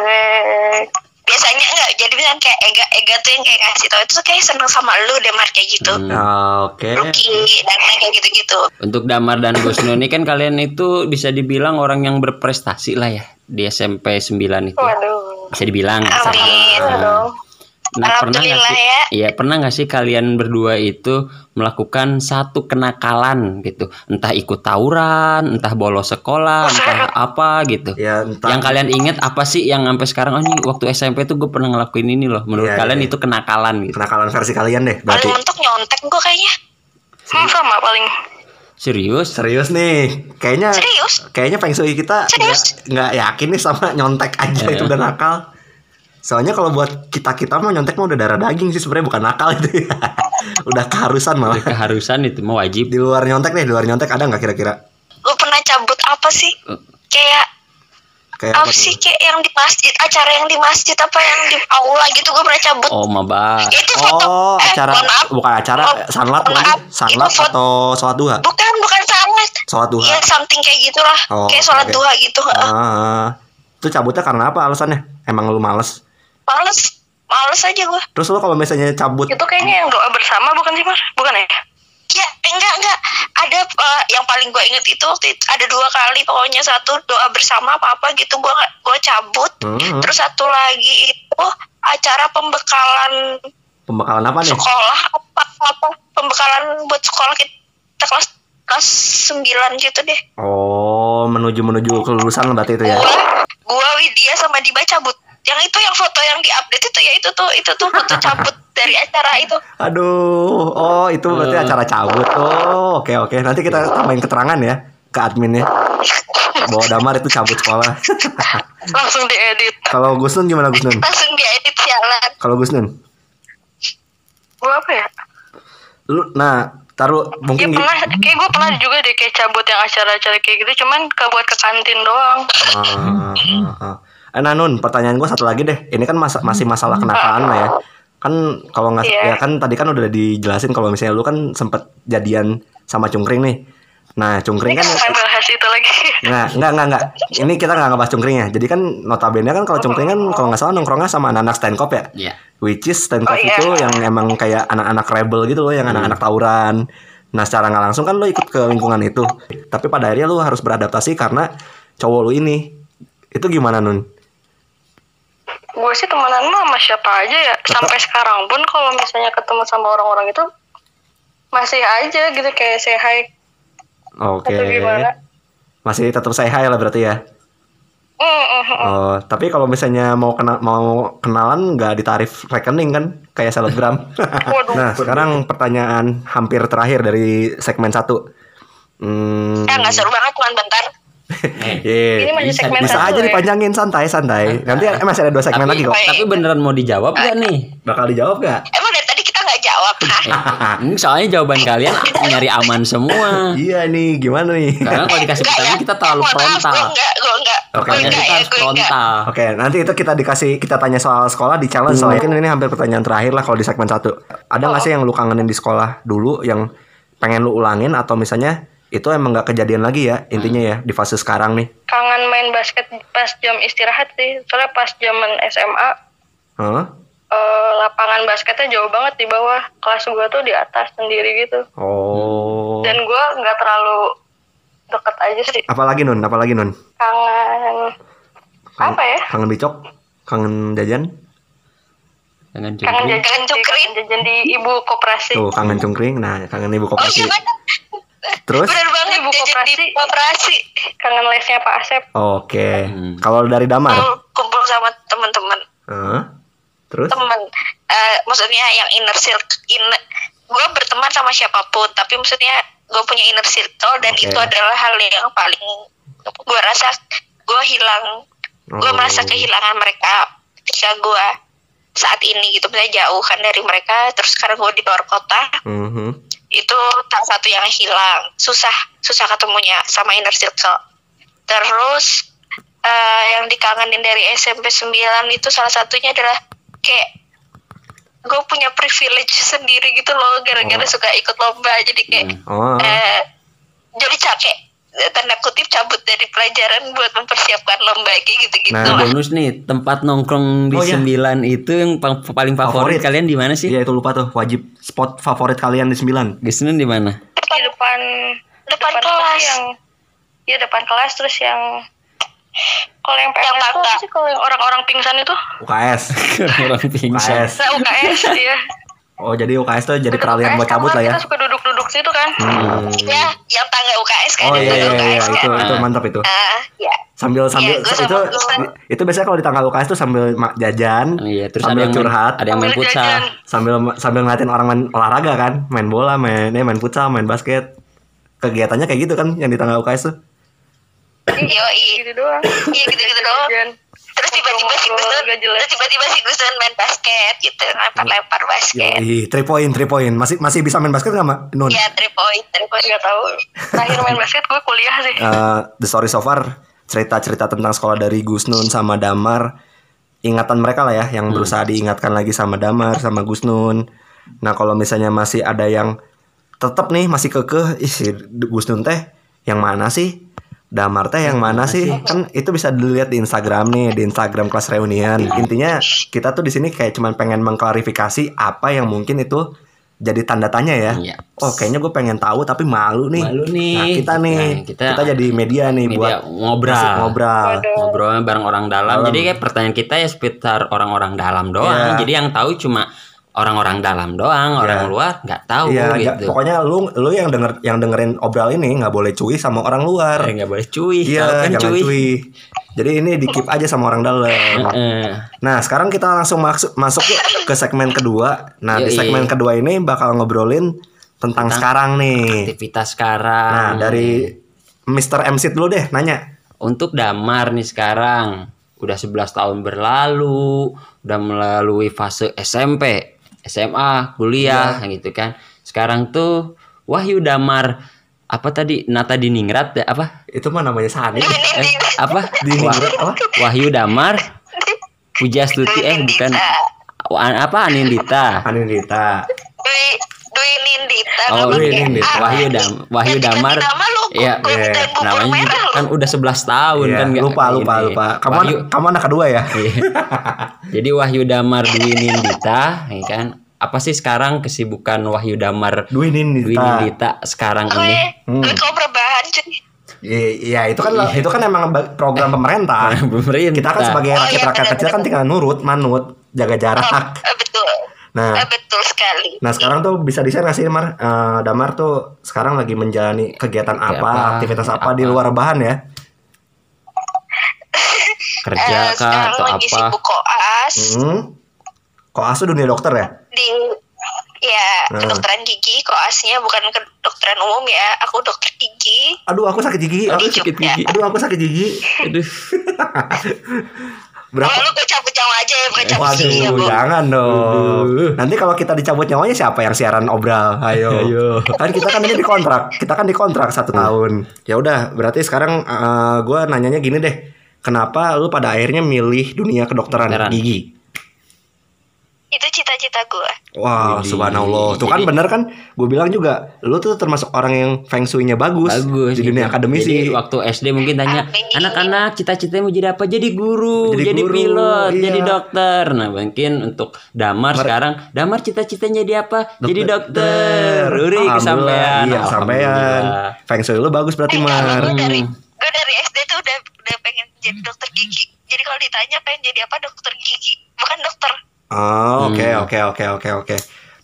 Biasanya enggak, jadi misalnya kayak Ega, Ega tuh yang kayak ngasih tau itu kayak seneng sama lu deh Mar kayak gitu. Hmm. Ah, Oke. Ruki dan kayak gitu-gitu. Untuk Damar dan Gusno ini kan kalian itu bisa dibilang orang yang berprestasi lah ya di SMP 9 itu. waduh. Bisa dibilang. Amin. Nah, Nah, pernah nggak Alhamdulillah sih? ya. Iya, pernah nggak sih kalian berdua itu melakukan satu kenakalan gitu? Entah ikut tawuran, entah bolos sekolah, entah apa gitu. Ya, entah. Yang kalian inget apa sih yang sampai sekarang oh ini waktu SMP tuh gue pernah ngelakuin ini loh. Menurut Iya, kalian iya. itu kenakalan gitu. kenakalan versi kalian deh Paling berarti. mentok nyontek gue kayaknya. Hmm, sama paling. Serius? Serius nih, kayaknya Serius? kayaknya Feng Shui kita nggak nggak yakin nih sama nyontek aja Eh. itu udah nakal. Soalnya kalau buat kita kita mah nyontek mah udah darah daging sih sebenarnya bukan nakal itu ya. udah keharusan malah. Keharusan itu mah wajib. Di luar nyontek nih, di luar nyontek ada nggak kira-kira? Lu pernah cabut apa sih? Eh. Kayak Kayak apa apa sih kayak yang di masjid, acara yang di masjid apa yang di aula gitu gue pernah cabut. Oh, maba. Itu foto Oh, eh, acara maaf. bukan acara Mohon- sanlat bukan? Sanlat itu foto- atau sholat duha? Bukan, bukan salat. Sholat duha. Ya something kayak gitulah. Oh, kayak sholat oke. duha gitu. heeh. Ah, itu cabutnya karena apa alasannya? Emang lu males? Males, males aja gue. Terus lu kalau misalnya cabut Itu kayaknya yang doa bersama bukan sih, Mar? Bukan ya? Ya enggak enggak ada eh, yang paling gue inget itu waktu itu ada dua kali pokoknya satu doa bersama apa apa gitu gue gue cabut Hmm. terus satu lagi itu acara pembekalan pembekalan apa nih? sekolah apa apa pembekalan buat sekolah kita kelas kelas 9 gitu deh Oh, menuju menuju kelulusan berarti itu ya. gua gua Widya sama Diba cabut yang itu yang foto yang diupdate itu ya itu tuh itu tuh foto cabut dari acara itu Aduh, oh itu berarti acara cabut. Oh, oke oke. Nanti kita tambahin keterangan ya ke adminnya. Bahwa Damar itu cabut sekolah. Langsung diedit. Kalau Gusnun gimana Gusnun? langsung diedit sialan Kalau Gusnun, Gue apa ya? lu nah taruh Ya mungkin gi- pernah, kayak gue pernah juga deh kayak cabut yang acara-acara kayak gitu, cuman ke buat ke kantin doang. Ah, ah, ah. Eh, nah Nun, pertanyaan gue satu lagi deh. Ini kan masa- masih masalah kenakalan lah ya. Kan kalau nggak Iya. ya kan tadi kan udah dijelasin kalau misalnya lu kan sempet jadian sama Cungkring nih. Nah, Cungkring kan bahas itu lagi. Nah, enggak, enggak, enggak. Ini kita nggak ngebahas cungkringnya. Jadi kan notabene kan kalau cungkring kan kalau nggak salah nongkrongnya sama anak-anak stand cop ya. Iya. Which is Oh, iya. itu yang emang kayak anak-anak rebel gitu loh, yang anak-anak tawuran. Nah, secara nggak langsung kan lo ikut ke lingkungan itu. Tapi pada akhirnya lo harus beradaptasi karena cowok lo ini. Itu gimana Nun? Gue sih temenan mah sama siapa aja ya. Sampai sekarang pun kalau misalnya ketemu sama orang-orang itu masih aja gitu kayak say hi Oke. gimana. Masih tetap saya hi lah berarti ya. Mm, mm, mm. Oh, tapi kalau misalnya mau kena, mau kenalan nggak ditarif rekening kan kayak selebgram. Nah, sekarang pertanyaan hampir terakhir dari segmen satu. Hmm, Ya nggak seru banget cuma bentar. Eh, iya. Ini masih bisa- segmen bisa aja ya. dipanjangin santai santai. Nanti eh, masih ada dua segmen lagi kok. tapi beneran mau dijawab gak nih? Bakal dijawab gak? Emang dari tadi kita nggak jawab, hah? Eh, ini soalnya jawaban kalian nyari aman semua. Iya nih, gimana nih? Karena kalau dikasih pertanyaan ya. kita terlalu frontal. Oke, enggak kita ya, harus frontal. Oke, nanti itu kita dikasih kita tanya soal sekolah di challenge soalnya kan ini hampir pertanyaan terakhir lah kalau di segmen satu. Ada nggak sih yang lu kangenin di sekolah dulu yang pengen lu ulangin atau misalnya itu emang nggak kejadian lagi ya intinya ya di fase sekarang nih. Kangen main basket pas jam istirahat sih. Soalnya pas zaman SMA Hah? eh, lapangan basketnya jauh banget di bawah. Kelas gua tuh di atas sendiri gitu. Oh. Dan gua nggak terlalu deket aja sih. Apalagi nun? Apalagi nun? Kangen Kangen- apa ya? Kangen bicok? Kangen jajan? Jangan Kangen jajan, Kangen sih, cungkring. kangen jajan di ibu koperasi. Tuh, kangen cungkring. Nah, kangen ibu Oh koperasi. iya benar. Terus? Bener banget Ibu jajan di koperasi. koperasi. Kangen lesnya Pak Asep. Oke. Hmm. Kalau dari Damar? Kumpul, kumpul sama teman-teman. Hah? Terus? Temen. Eh, maksudnya yang inner circle. Inner, gue berteman sama siapa pun. Tapi maksudnya gue punya inner circle. Dan Oke. itu adalah hal yang paling gue rasa gue hilang. Gue Oh. merasa kehilangan mereka ketika gue saat ini gitu misalnya jauh kan dari mereka terus sekarang gue di luar kota Mhm. Itu salah satu yang hilang. Susah susah ketemunya sama inner circle. Terus eh, yang dikangenin dari SMP 9 itu salah satunya adalah kayak gue punya privilege sendiri gitu loh gara-gara Oh. suka ikut lomba. Jadi kayak Oh. eh, jadi capek tanda kutip cabut dari pelajaran buat mempersiapkan lomba kayak gitu-gitu Nah, lah Bonus nih, tempat nongkrong di Oh, iya. sembilan itu yang pa- paling favorit, Favorit. kalian di mana sih? Iya itu lupa tuh wajib spot favorit kalian di 9 Gisnun di mana? Di depan Depan apa kelas. yang ya depan kelas terus yang kalau yang PMS Yang tangga. sih kalau yang orang-orang pingsan itu UKS Orang pingsan. UKS nah UKS ya Oh jadi UKS tuh jadi peralihan buat cabut lah ya kita suka situ kan. Hmm. ya yang tangga UKS kan Oh yang iya iya tangga iya UKS itu kan. Itu mantap itu. Ah, ya sambil sambil Iya, gua sama itu Gusman. itu biasanya kalau di tanggal UKS tuh sambil jajan Iya, terus ada sambil yang main, curhat. ada yang main futsal. sambil sambil ngeliatin orang main olahraga kan main bola main eh, main futsal main basket. Kegiatannya kayak gitu kan yang di tanggal UKS tuh. Yoi. gitu doang. Iya gitu-gitu doang. Terus tiba-tiba si jelas. terus tiba-tiba si Gusun main basket gitu, lempar-lempar basket. Yoi, three point three point masih masih bisa main basket nggak Ma? Nun Iya, three point, three point. nggak tahu terakhir main basket gue kuliah sih Eh, the story so far cerita-cerita tentang sekolah dari Gusnun sama Damar ingatan mereka lah ya yang berusaha diingatkan lagi sama Damar sama Gusnun nah kalau misalnya masih ada yang tetap nih masih kekeh ih si Gusnun teh yang mana sih Damar teh yang mana sih kan itu bisa dilihat di Instagram nih di Instagram kelas reunian intinya kita tuh di sini kayak cuman pengen mengklarifikasi apa yang mungkin itu jadi tanda tanya ya Iya. oh kayaknya gue pengen tahu tapi malu nih Malu nih. Nah, kita nih Nah, kita, kita- jadi media nih Media buat ngobrol. ngobrol. Ngobrolnya bareng orang dalam. Dalam. Jadi kayak pertanyaan kita ya seputar orang-orang dalam doang. Iya. Jadi yang tahu cuma orang-orang dalam doang, orang Iya. luar nggak tahu ja- gitu. pokoknya lu lu yang denger yang dengerin obral ini nggak boleh cuy sama orang luar. Eh, nggak boleh cuy, Iya, kan cuy. cuy. Jadi ini di keep aja sama orang dalam. Nah, sekarang kita langsung masuk masuk ke segmen kedua. Nah, di Yoi. segmen kedua ini bakal ngobrolin tentang, sekarang nih. Aktivitas sekarang. Nah, dari Mr. MC dulu deh nanya. Untuk Damar nih sekarang udah 11 tahun berlalu, udah melalui fase SMP, SMA, kuliah Iya. gitu kan. Sekarang tuh Wahyu Damar apa tadi Nata Diningrat ya apa? Itu mah namanya Sani. Eh, apa? Diningrat apa? Wahyu Damar Pujastuti eh bukan apa Anindita Anindita. Dwi, Dwi Nindita. Oh. Wahyu Dam Wahyu Damar Iya, gue iya. namanya merah kan udah 11 tahun Iya, kan lupa lupa ini. lupa. Kamu Wahyu, kamu anak kedua ya? Iya. Jadi Wahyu Damar Dwi Nindita, ya kan? Apa sih sekarang kesibukan Wahyu Damar Dwi Nindita. Dwi Nindita sekarang Gue, ini? Hmm. kau berbahan. Iya, iya, itu kan itu kan emang program pemerintah. Pemerintah. Kita kan sebagai Oh, iya, rakyat-rakyat kecil kan tinggal nurut, manut, jaga jarak. Eh, betul. Nah, Eh, betul sekali. nah sekarang tuh bisa di share sih Mar? Eh, Damar tuh sekarang lagi menjalani kegiatan apa, apa, aktivitas apa, apa. di luar bahan ya? kerja Eh, kah sekarang atau lagi apa sibuk koas Hmm. Kok asu dunia dokter ya? di ya Hmm. kedokteran gigi koasnya bukan kedokteran umum ya aku dokter gigi Aduh, aku sakit gigi. Aku sakit gigi. Aduh, aku sakit gigi. aduh Berapa? Lalu gue cabut nyawa aja ya bukan cabut ya Waduh, bu jangan dong. Aduh. Nanti kalau kita dicabut nyawanya siapa yang siaran obral? Ayo. Ayo. Kan kita kan ini dikontrak. Kita kan dikontrak satu tahun. Ya udah, berarti sekarang gue nanyanya gini deh. Kenapa lu pada akhirnya milih dunia kedokteran Kedokteran. gigi? Itu cita-cita gue Wah, Widih. subhanallah. Tuh kan Jadi- bener kan? Gue bilang juga, lu tuh termasuk orang yang feng shui-nya bagus, bagus di dunia gitu. akademisi. Jadi waktu SD mungkin tanya anak-anak cita-citanya mau jadi apa jadi guru Jadi jadi, guru, pilot iya. jadi dokter nah mungkin untuk damar Mer- sekarang damar cita-citanya jadi apa jadi Dokter. dokter Uri kesampean Iya, kesampean. Alhamdulillah. Feng shui lu bagus berarti, Eh, Mar. gue dari Hmm. gue dari SD tuh udah udah pengen jadi dokter gigi jadi kalau ditanya pengen jadi apa dokter gigi bukan dokter Oh, oke Hmm. oke oke oke oke.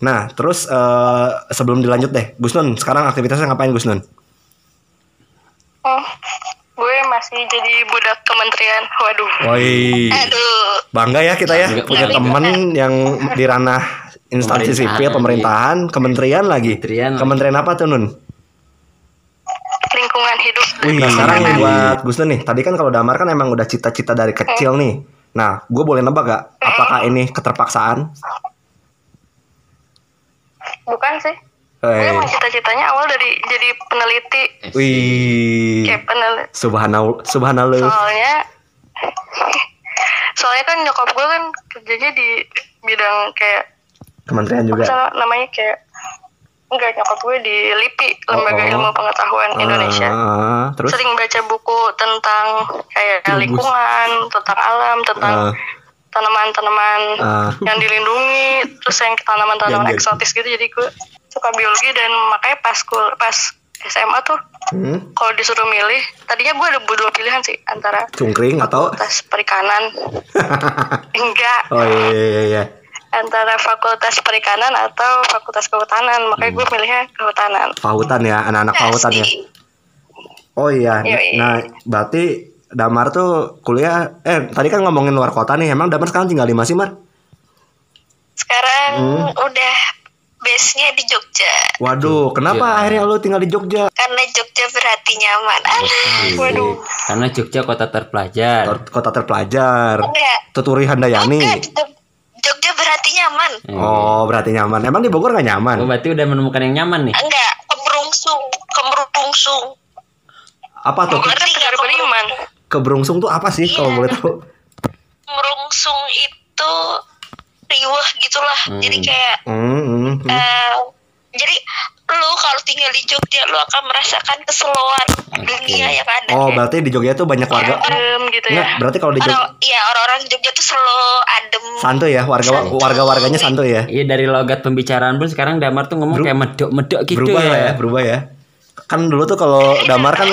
Nah, terus eh, sebelum dilanjut deh, Gus Nun, sekarang aktivitasnya ngapain Gus Nun? Oh, gue masih jadi budak kementerian. Waduh. Woi, aduh bangga ya kita ya Bangga, punya temen yang di ranah instansi Pemerintahan, sipil, pemerintahan, kementerian lagi. Kementerian. Kementerian apa tuh Nun? Lingkungan hidup. Wih, nah sekarang nih buat Gus Nun nih, tadi kan kalau Damar kan emang udah cita-cita dari kecil nih. Nah, gue boleh nebak gak? Apakah ini keterpaksaan? Bukan sih. Gue Eh, emang cita-citanya awal dari jadi peneliti. wih, Kayak peneliti. subhanallah, subhanallah. Soalnya soalnya kan nyokap gue kan kerjanya di bidang kayak Kementerian juga. namanya kayak enggak nyokap gue di LIPI Lembaga Oh, oh. Ilmu Pengetahuan Indonesia. Ah, terus? Sering baca buku tentang kayak Bagus. lingkungan, tentang alam, tentang Ah. tanaman-tanaman Ah. yang dilindungi, terus yang tanaman-tanaman eksotis gitu. Jadi gue suka biologi dan makanya pas kul pas SMA tuh Hmm, kalau disuruh milih, tadinya gue ada dua pilihan sih antara cungkring atau? fakultas perikanan, enggak, Oh iya iya iya. Iya. antara fakultas perikanan atau fakultas kehutanan. Makanya gue milihnya kehutanan. Pautan ya, anak-anak pautan ya. Asli. Oh iya. Yoi. Nah, berarti Damar tuh kuliah eh tadi kan ngomongin luar kota nih. Emang Damar sekarang tinggal di mana sih, Mar? sekarang Hmm. udah base-nya di Jogja Waduh, kenapa akhirnya lu tinggal di Jogja? karena Jogja berarti nyaman alah Waduh. karena Jogja kota terpelajar Kota- terpelajar. enggak Tuturi Handayani. enggak Jogja berarti nyaman Oh, berarti nyaman. Emang di Bogor gak Oh, nyaman? berarti udah menemukan yang nyaman nih enggak kemerungsung kemerungsung Apa tuh? Bogor kan negara beriman. Keberungsung tuh apa sih kalau Iya. boleh tahu? merungsung itu riuh gitulah Hmm. jadi kayak Hmm, hmm, hmm. eh, jadi lu kalau tinggal di Jogja lu akan merasakan keseluruhan dunia yang ada Oh, berarti di Jogja tuh banyak warga. Adem gitu ya. berarti kalau di Jogja orang iya orang-orang Jogja tuh selalu adem santuy ya, warga Santuy. warga-warganya santuy ya. Iya dari logat pembicaraan pun sekarang Damar tuh ngomong Beru- kayak medok-medok gitu berubah lah ya. ya, berubah ya. Kan dulu tuh kalau Damar kan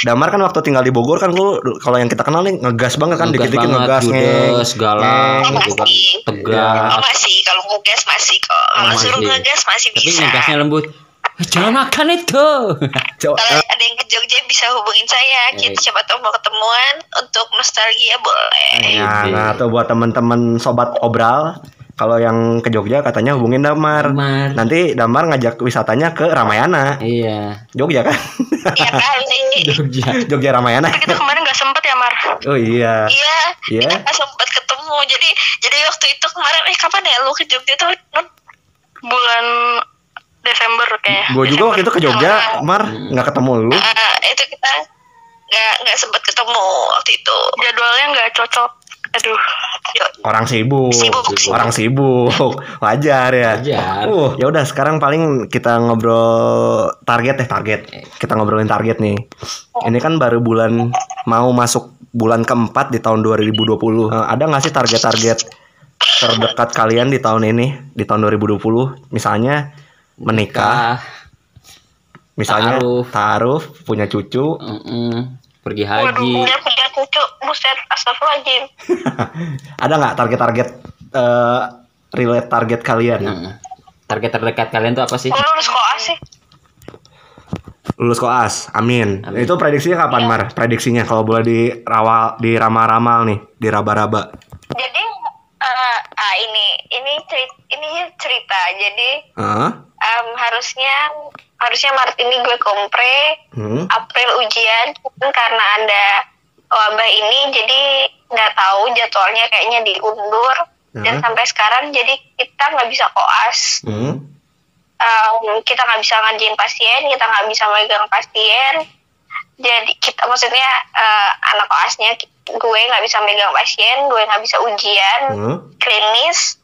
Damar kan waktu tinggal di Bogor kan lu kalau yang kita kenal nih ngegas banget kan Ngegas dikit-dikit banget, ngegas ngeng. judes, galang, Oh, gitu kan. masih. Tegas. Oh masih kalau ngegas masih kok kalau Masih. suruh ngegas masih Tapi bisa ngegasnya lembut. "Eh, Jangan makan itu. Kalau ada yang ke Jogja bisa hubungin saya kita Eh. siapa tahu mau ketemuan untuk nostalgia boleh Nah, Ide. nah tuh buat teman-teman sobat obral kalau yang ke Jogja katanya hubungin Damar. Damar. Nanti Damar ngajak wisatanya ke Ramayana. Iya. Jogja kan? ya kali Jogja. Jogja Ramayana. Tapi kita kemarin nggak sempet ya Mar. Oh iya. iya Iya. kita nggak sempat ketemu jadi jadi waktu itu kemarin eh kapan ya lu ke Jogja tuh? Bulan Desember kayaknya. Gue juga waktu itu ke Jogja, Mar, nggak ketemu lu. Ah, itu kita nggak nggak sempat ketemu waktu itu Jadwalnya nggak cocok. Aduh. Yuk, Orang sibuk. Sibuk, sibuk. Orang sibuk. Wajar ya. Wajar. Uh, ya udah sekarang paling kita ngobrol target deh, target. Kita ngobrolin target nih. Ini kan baru bulan mau masuk bulan keempat di tahun 2020. Eh, ada nggak sih target-target terdekat kalian di tahun ini, di tahun 2020? Misalnya menikah, Ah, misalnya Ta'aruf. taruh, punya cucu. mm-mm. pergi Waduh. haji. dia punya cucu buset astagfirullahaladzim Ada nggak target-target eh relate target kalian? Mm. Target terdekat kalian tuh apa sih? lu lulus koas sih lulus koas. Amin. Amin. Itu prediksinya kapan, Mar? Prediksinya kalau boleh di rawa di ramal-ramal nih, di raba-raba. Jadi eh, ah ini ini cerita ini cerita. Jadi Heeh. Em, harusnya harusnya Maret ini gue kompre, Hmm. April ujian, cuman karena ada wabah ini jadi nggak tahu jadwalnya kayaknya diundur dan Hmm. sampai sekarang jadi kita nggak bisa koas. Hmm. Em, kita nggak bisa ngajiin pasien, kita nggak bisa megang pasien. Jadi kita maksudnya eh, anak koasnya gue nggak bisa megang pasien, gue nggak bisa ujian Hmm. klinis.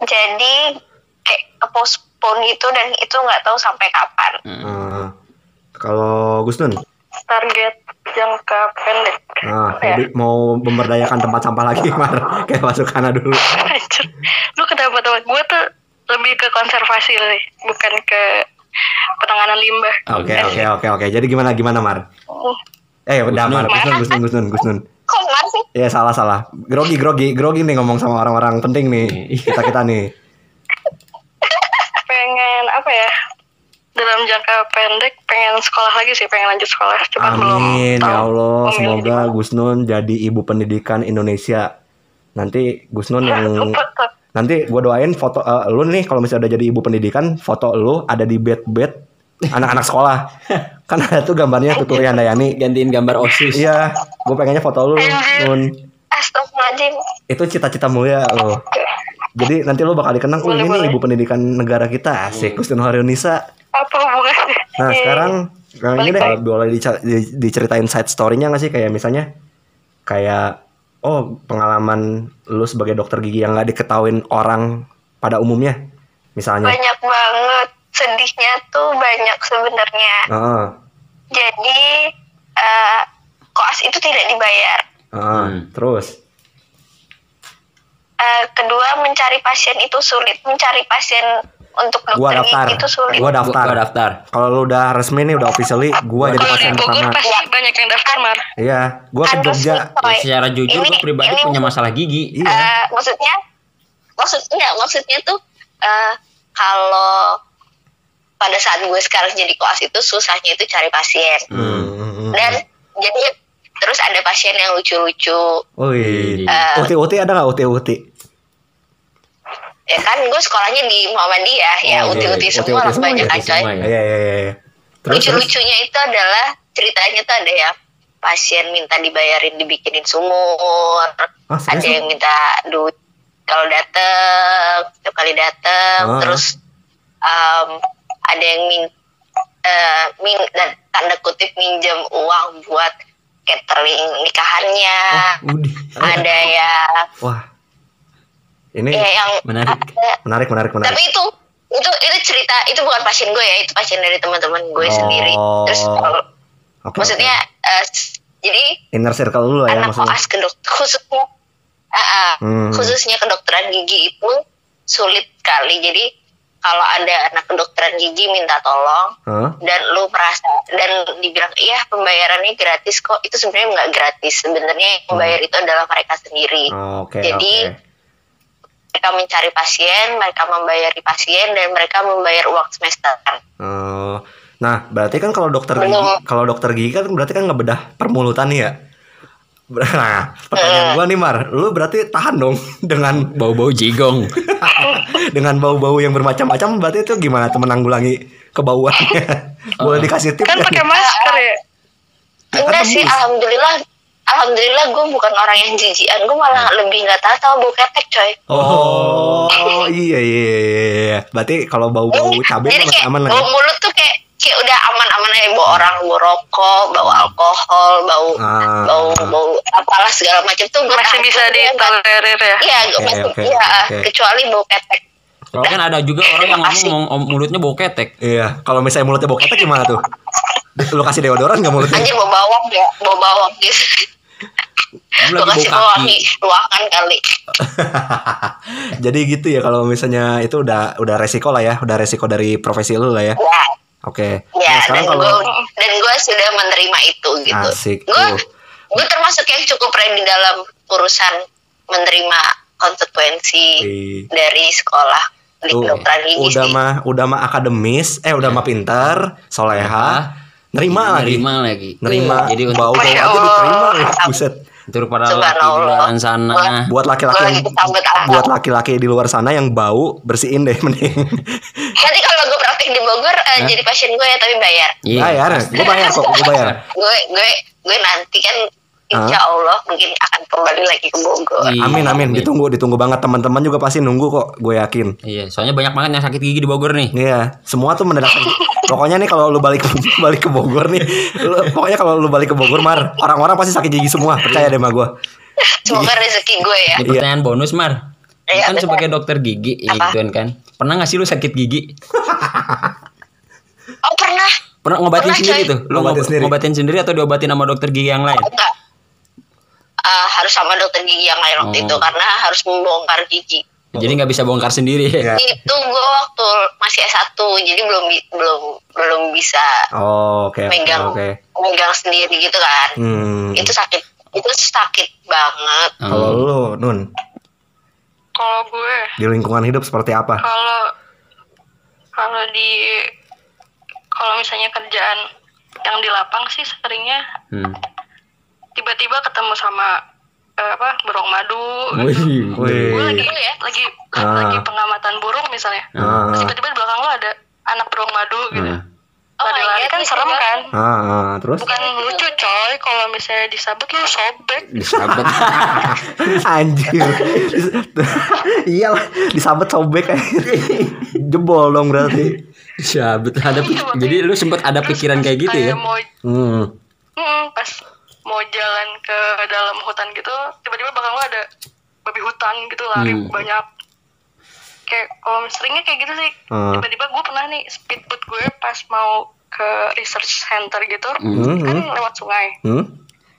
Jadi kayak postpone gitu dan itu nggak tahu sampai kapan. Eh, kalau Gus Nun, target jangka pendek nah, Ya. jadi mau memberdayakan tempat sampah lagi, Mar. Kayak masuk kana dulu. Anjir. lu kenapa teman gue tuh lebih ke konservasi sih bukan ke penanganan limbah Oke, oke, oke, oke. Jadi gimana gimana, Mar? Eh, udah. Mar, Gus Nun, Gus Nun, Gus Nun, Gus Nun. Kok Mar sih? Ya salah salah. Grogi grogi grogi nih ngomong sama orang-orang penting nih. Kita kita nih. Pengen apa ya dalam jangka pendek pengen sekolah lagi sih pengen lanjut sekolah cuman belum Amin tahu ya Allah. Semoga. Gus Nun jadi ibu pendidikan Indonesia. Nanti Gus Nun yang nanti gue doain foto eh, lu nih kalau misalnya udah jadi ibu pendidikan, foto lu ada di bed bed anak-anak sekolah. kan ada tuh gambarnya Tuturi Handayani. Gantiin gambar OSIS. Iya, gue pengennya foto lu, Nun. Astagfirullahaladzim. Itu cita-cita mulia lo. Jadi nanti lu bakal dikenang, oh Boleh, ini nih boleh. ibu pendidikan negara kita, asik Gus Nun Harionisa. apa hubungannya Nah Iya, sekarang nah, ini deh boleh diceritain side story-nya nggak sih kayak misalnya kayak oh pengalaman lu sebagai dokter gigi yang nggak diketahuin orang pada umumnya misalnya. Banyak banget. Sedihnya tuh banyak sebenarnya. Heeh, Jadi eh, koas itu tidak dibayar. heeh. Hmm. Terus, Eh, kedua mencari pasien itu sulit. Mencari pasien untuk gua dokter daftar, gigi itu sulit. gua daftar. Gua daftar. Kalau lu udah resmi nih, udah officially, gua jadi pasien Bogor pertama. pasti banyak yang daftar mar Iya, gua ke Jogja. Ya, secara jujur Ini- gue pribadi ini- punya masalah gigi. Iya. Eh, maksudnya maksudnya maksudnya tuh eh, kalau pada saat gue sekarang jadi koas itu susahnya itu cari pasien Hmm. dan jadi terus ada pasien yang lucu-lucu Wih, Eh, uti uti ada nggak uti? ya kan gue sekolahnya di Muhammadiyah ya Oh, iya, uti-uti iya. semua lah banyak ya, kan coy ya. Iya iya iya. iya. Lucu-lucunya itu adalah ceritanya tuh ada yang pasien minta dibayarin dibikinin sumur Ah, ada yang minta duit kalau dateng setiap kali dateng Ah. terus em, ada yang min, eh, min dan tanda kutip minjem uang buat catering nikahannya Oh, ada yang Wah. Ini ya yang Menarik. ada- menarik menarik menarik. tapi itu itu itu cerita itu bukan pasien gue ya itu pasien dari teman-teman gue Oh. sendiri terus kalau Oke, maksudnya eh, s- jadi oke. inner circle dulu ya anak maksudnya. koas ke dokter khususnya ah, ah, Hmm. khususnya kedokteran gigi itu sulit sekali jadi kalau ada anak kedokteran gigi minta tolong Hah? dan lu merasa dan dibilang iya pembayarannya gratis kok itu sebenarnya nggak gratis sebenarnya yang membayar itu adalah mereka sendiri Oh, Oke Jadi, oke. mereka mencari pasien mereka membayari pasien dan mereka membayar uang semester Oh. Nah, berarti kan kalau dokter gigi, kalau dokter gigi kan berarti kan ngebedah permulutan ya. Nah, pertanyaan gua nih Mar, lu berarti tahan dong dengan Bau-bau jigong. dengan bau-bau yang bermacam-macam berarti itu gimana tuh menanggulangi kebauannya? Boleh dikasih tips kan pakai masker ya enggak sih alhamdulillah alhamdulillah gue bukan orang yang jijian gue malah lebih nggak tahu sama bau ketek coy Oh, iya iya iya. iya. Berarti kalau bau-bau cabai jadi masih kayak aman lah. bau mulut tuh kayak kayak udah aman-aman aja bau orang bau rokok bau alkohol bau Ah. bau bau apalah segala macam tuh gue masih bisa ditolerir ya iya gue Oke, masih oke, iya oke. kecuali bau ketek Kalau kan ada juga orang yang ngomong om- mulutnya bau ketek. Iya, kalau misalnya mulutnya bau ketek gimana tuh? Lu kasih deodoran nggak mulutnya? anjir bau bawang ya bau bawang gitu lagi kasih bau bau kaki. wangi ruangan kali Jadi gitu ya kalau misalnya itu udah udah resiko lah ya, udah resiko dari profesi lu lah ya. ya Oke. ya Nah, sekarang dan kalau gue dan gue sudah menerima itu gitu Asik gue gue termasuk yang cukup ready dalam urusan menerima konsekuensi Wih. dari sekolah di Tuh, kedokteran gigi udah sih. mah udah mah akademis, eh udah mah pinter, soleha, nerima lagi. Nerima lagi. Nerima. Jadi bau bau aja diterima. Buset. para laki di sana. Buat laki-laki Gua yang buat laki-laki di luar sana yang bau bersihin deh mending. Nanti kalau gue praktek di Bogor eh, jadi pasien gue ya tapi bayar. Iya. bayar, gue bayar kok, gue bayar. Gue gue gue nanti kan insya Allah mungkin akan kembali lagi ke Bogor. Iya, Amin amin, ditunggu ditunggu banget teman-teman juga pasti nunggu kok, gue yakin. Iya, soalnya banyak banget yang sakit gigi di Bogor nih. Iya, semua tuh mendadak. Pokoknya nih kalau lu balik balik ke Bogor nih, lu- pokoknya kalau lu balik ke Bogor mar, orang-orang pasti sakit gigi semua, percaya deh sama gue. Semoga rezeki gue ya. Ini pertanyaan bonus, Mar. Iya, kan betul. sebagai dokter gigi, ya Apa? gitu kan. Pernah gak sih lu sakit gigi? Oh pernah? Pernah ngobatin Pernah, sendiri coy. tuh? Lu Ngobatin sendiri? ngobatin sendiri atau diobatin sama dokter gigi yang lain? Enggak. Eh, harus sama dokter gigi yang lain waktu Oh. itu karena harus membongkar gigi. Jadi nggak bisa bongkar sendiri. Iya. Itu gue waktu masih S1 jadi belum belum belum bisa Oh, oke oke megang oke. megang sendiri gitu kan. Hmm. Itu sakit itu sakit banget. Kalau lu Nun Kalau gue, di lingkungan hidup seperti apa? kalau kalau di kalau misalnya kerjaan yang di lapang sih seringnya Hmm. tiba-tiba ketemu sama eh, apa burung madu. Wih, Wih. Gue lagi lagi Ah. lagi pengamatan burung misalnya. Ah, tiba-tiba di belakang lo ada anak burung madu gitu. Hmm. Oh Lari-lari God, kan bisa serem banget. kan? ah, ah, terus Bukan lucu coy kalau misalnya disabet lu sobek. Disabet. anjir. iya lah, disabet sobek aja. Jebol dong berarti. Disabet. Ada Iya, jadi lu sempet ada Terus pikiran kayak gitu ya? Mau, Hmm. hmm, pas mau jalan ke dalam hutan gitu, tiba-tiba belakang lo ada babi hutan gitu lari Hmm. banyak. Kayak kalau seringnya kayak gitu sih. Ah. Tiba-tiba gue pernah nih speedboat gue pas mau ke research center gitu, Hmm, kan hmm. lewat sungai. Hmm?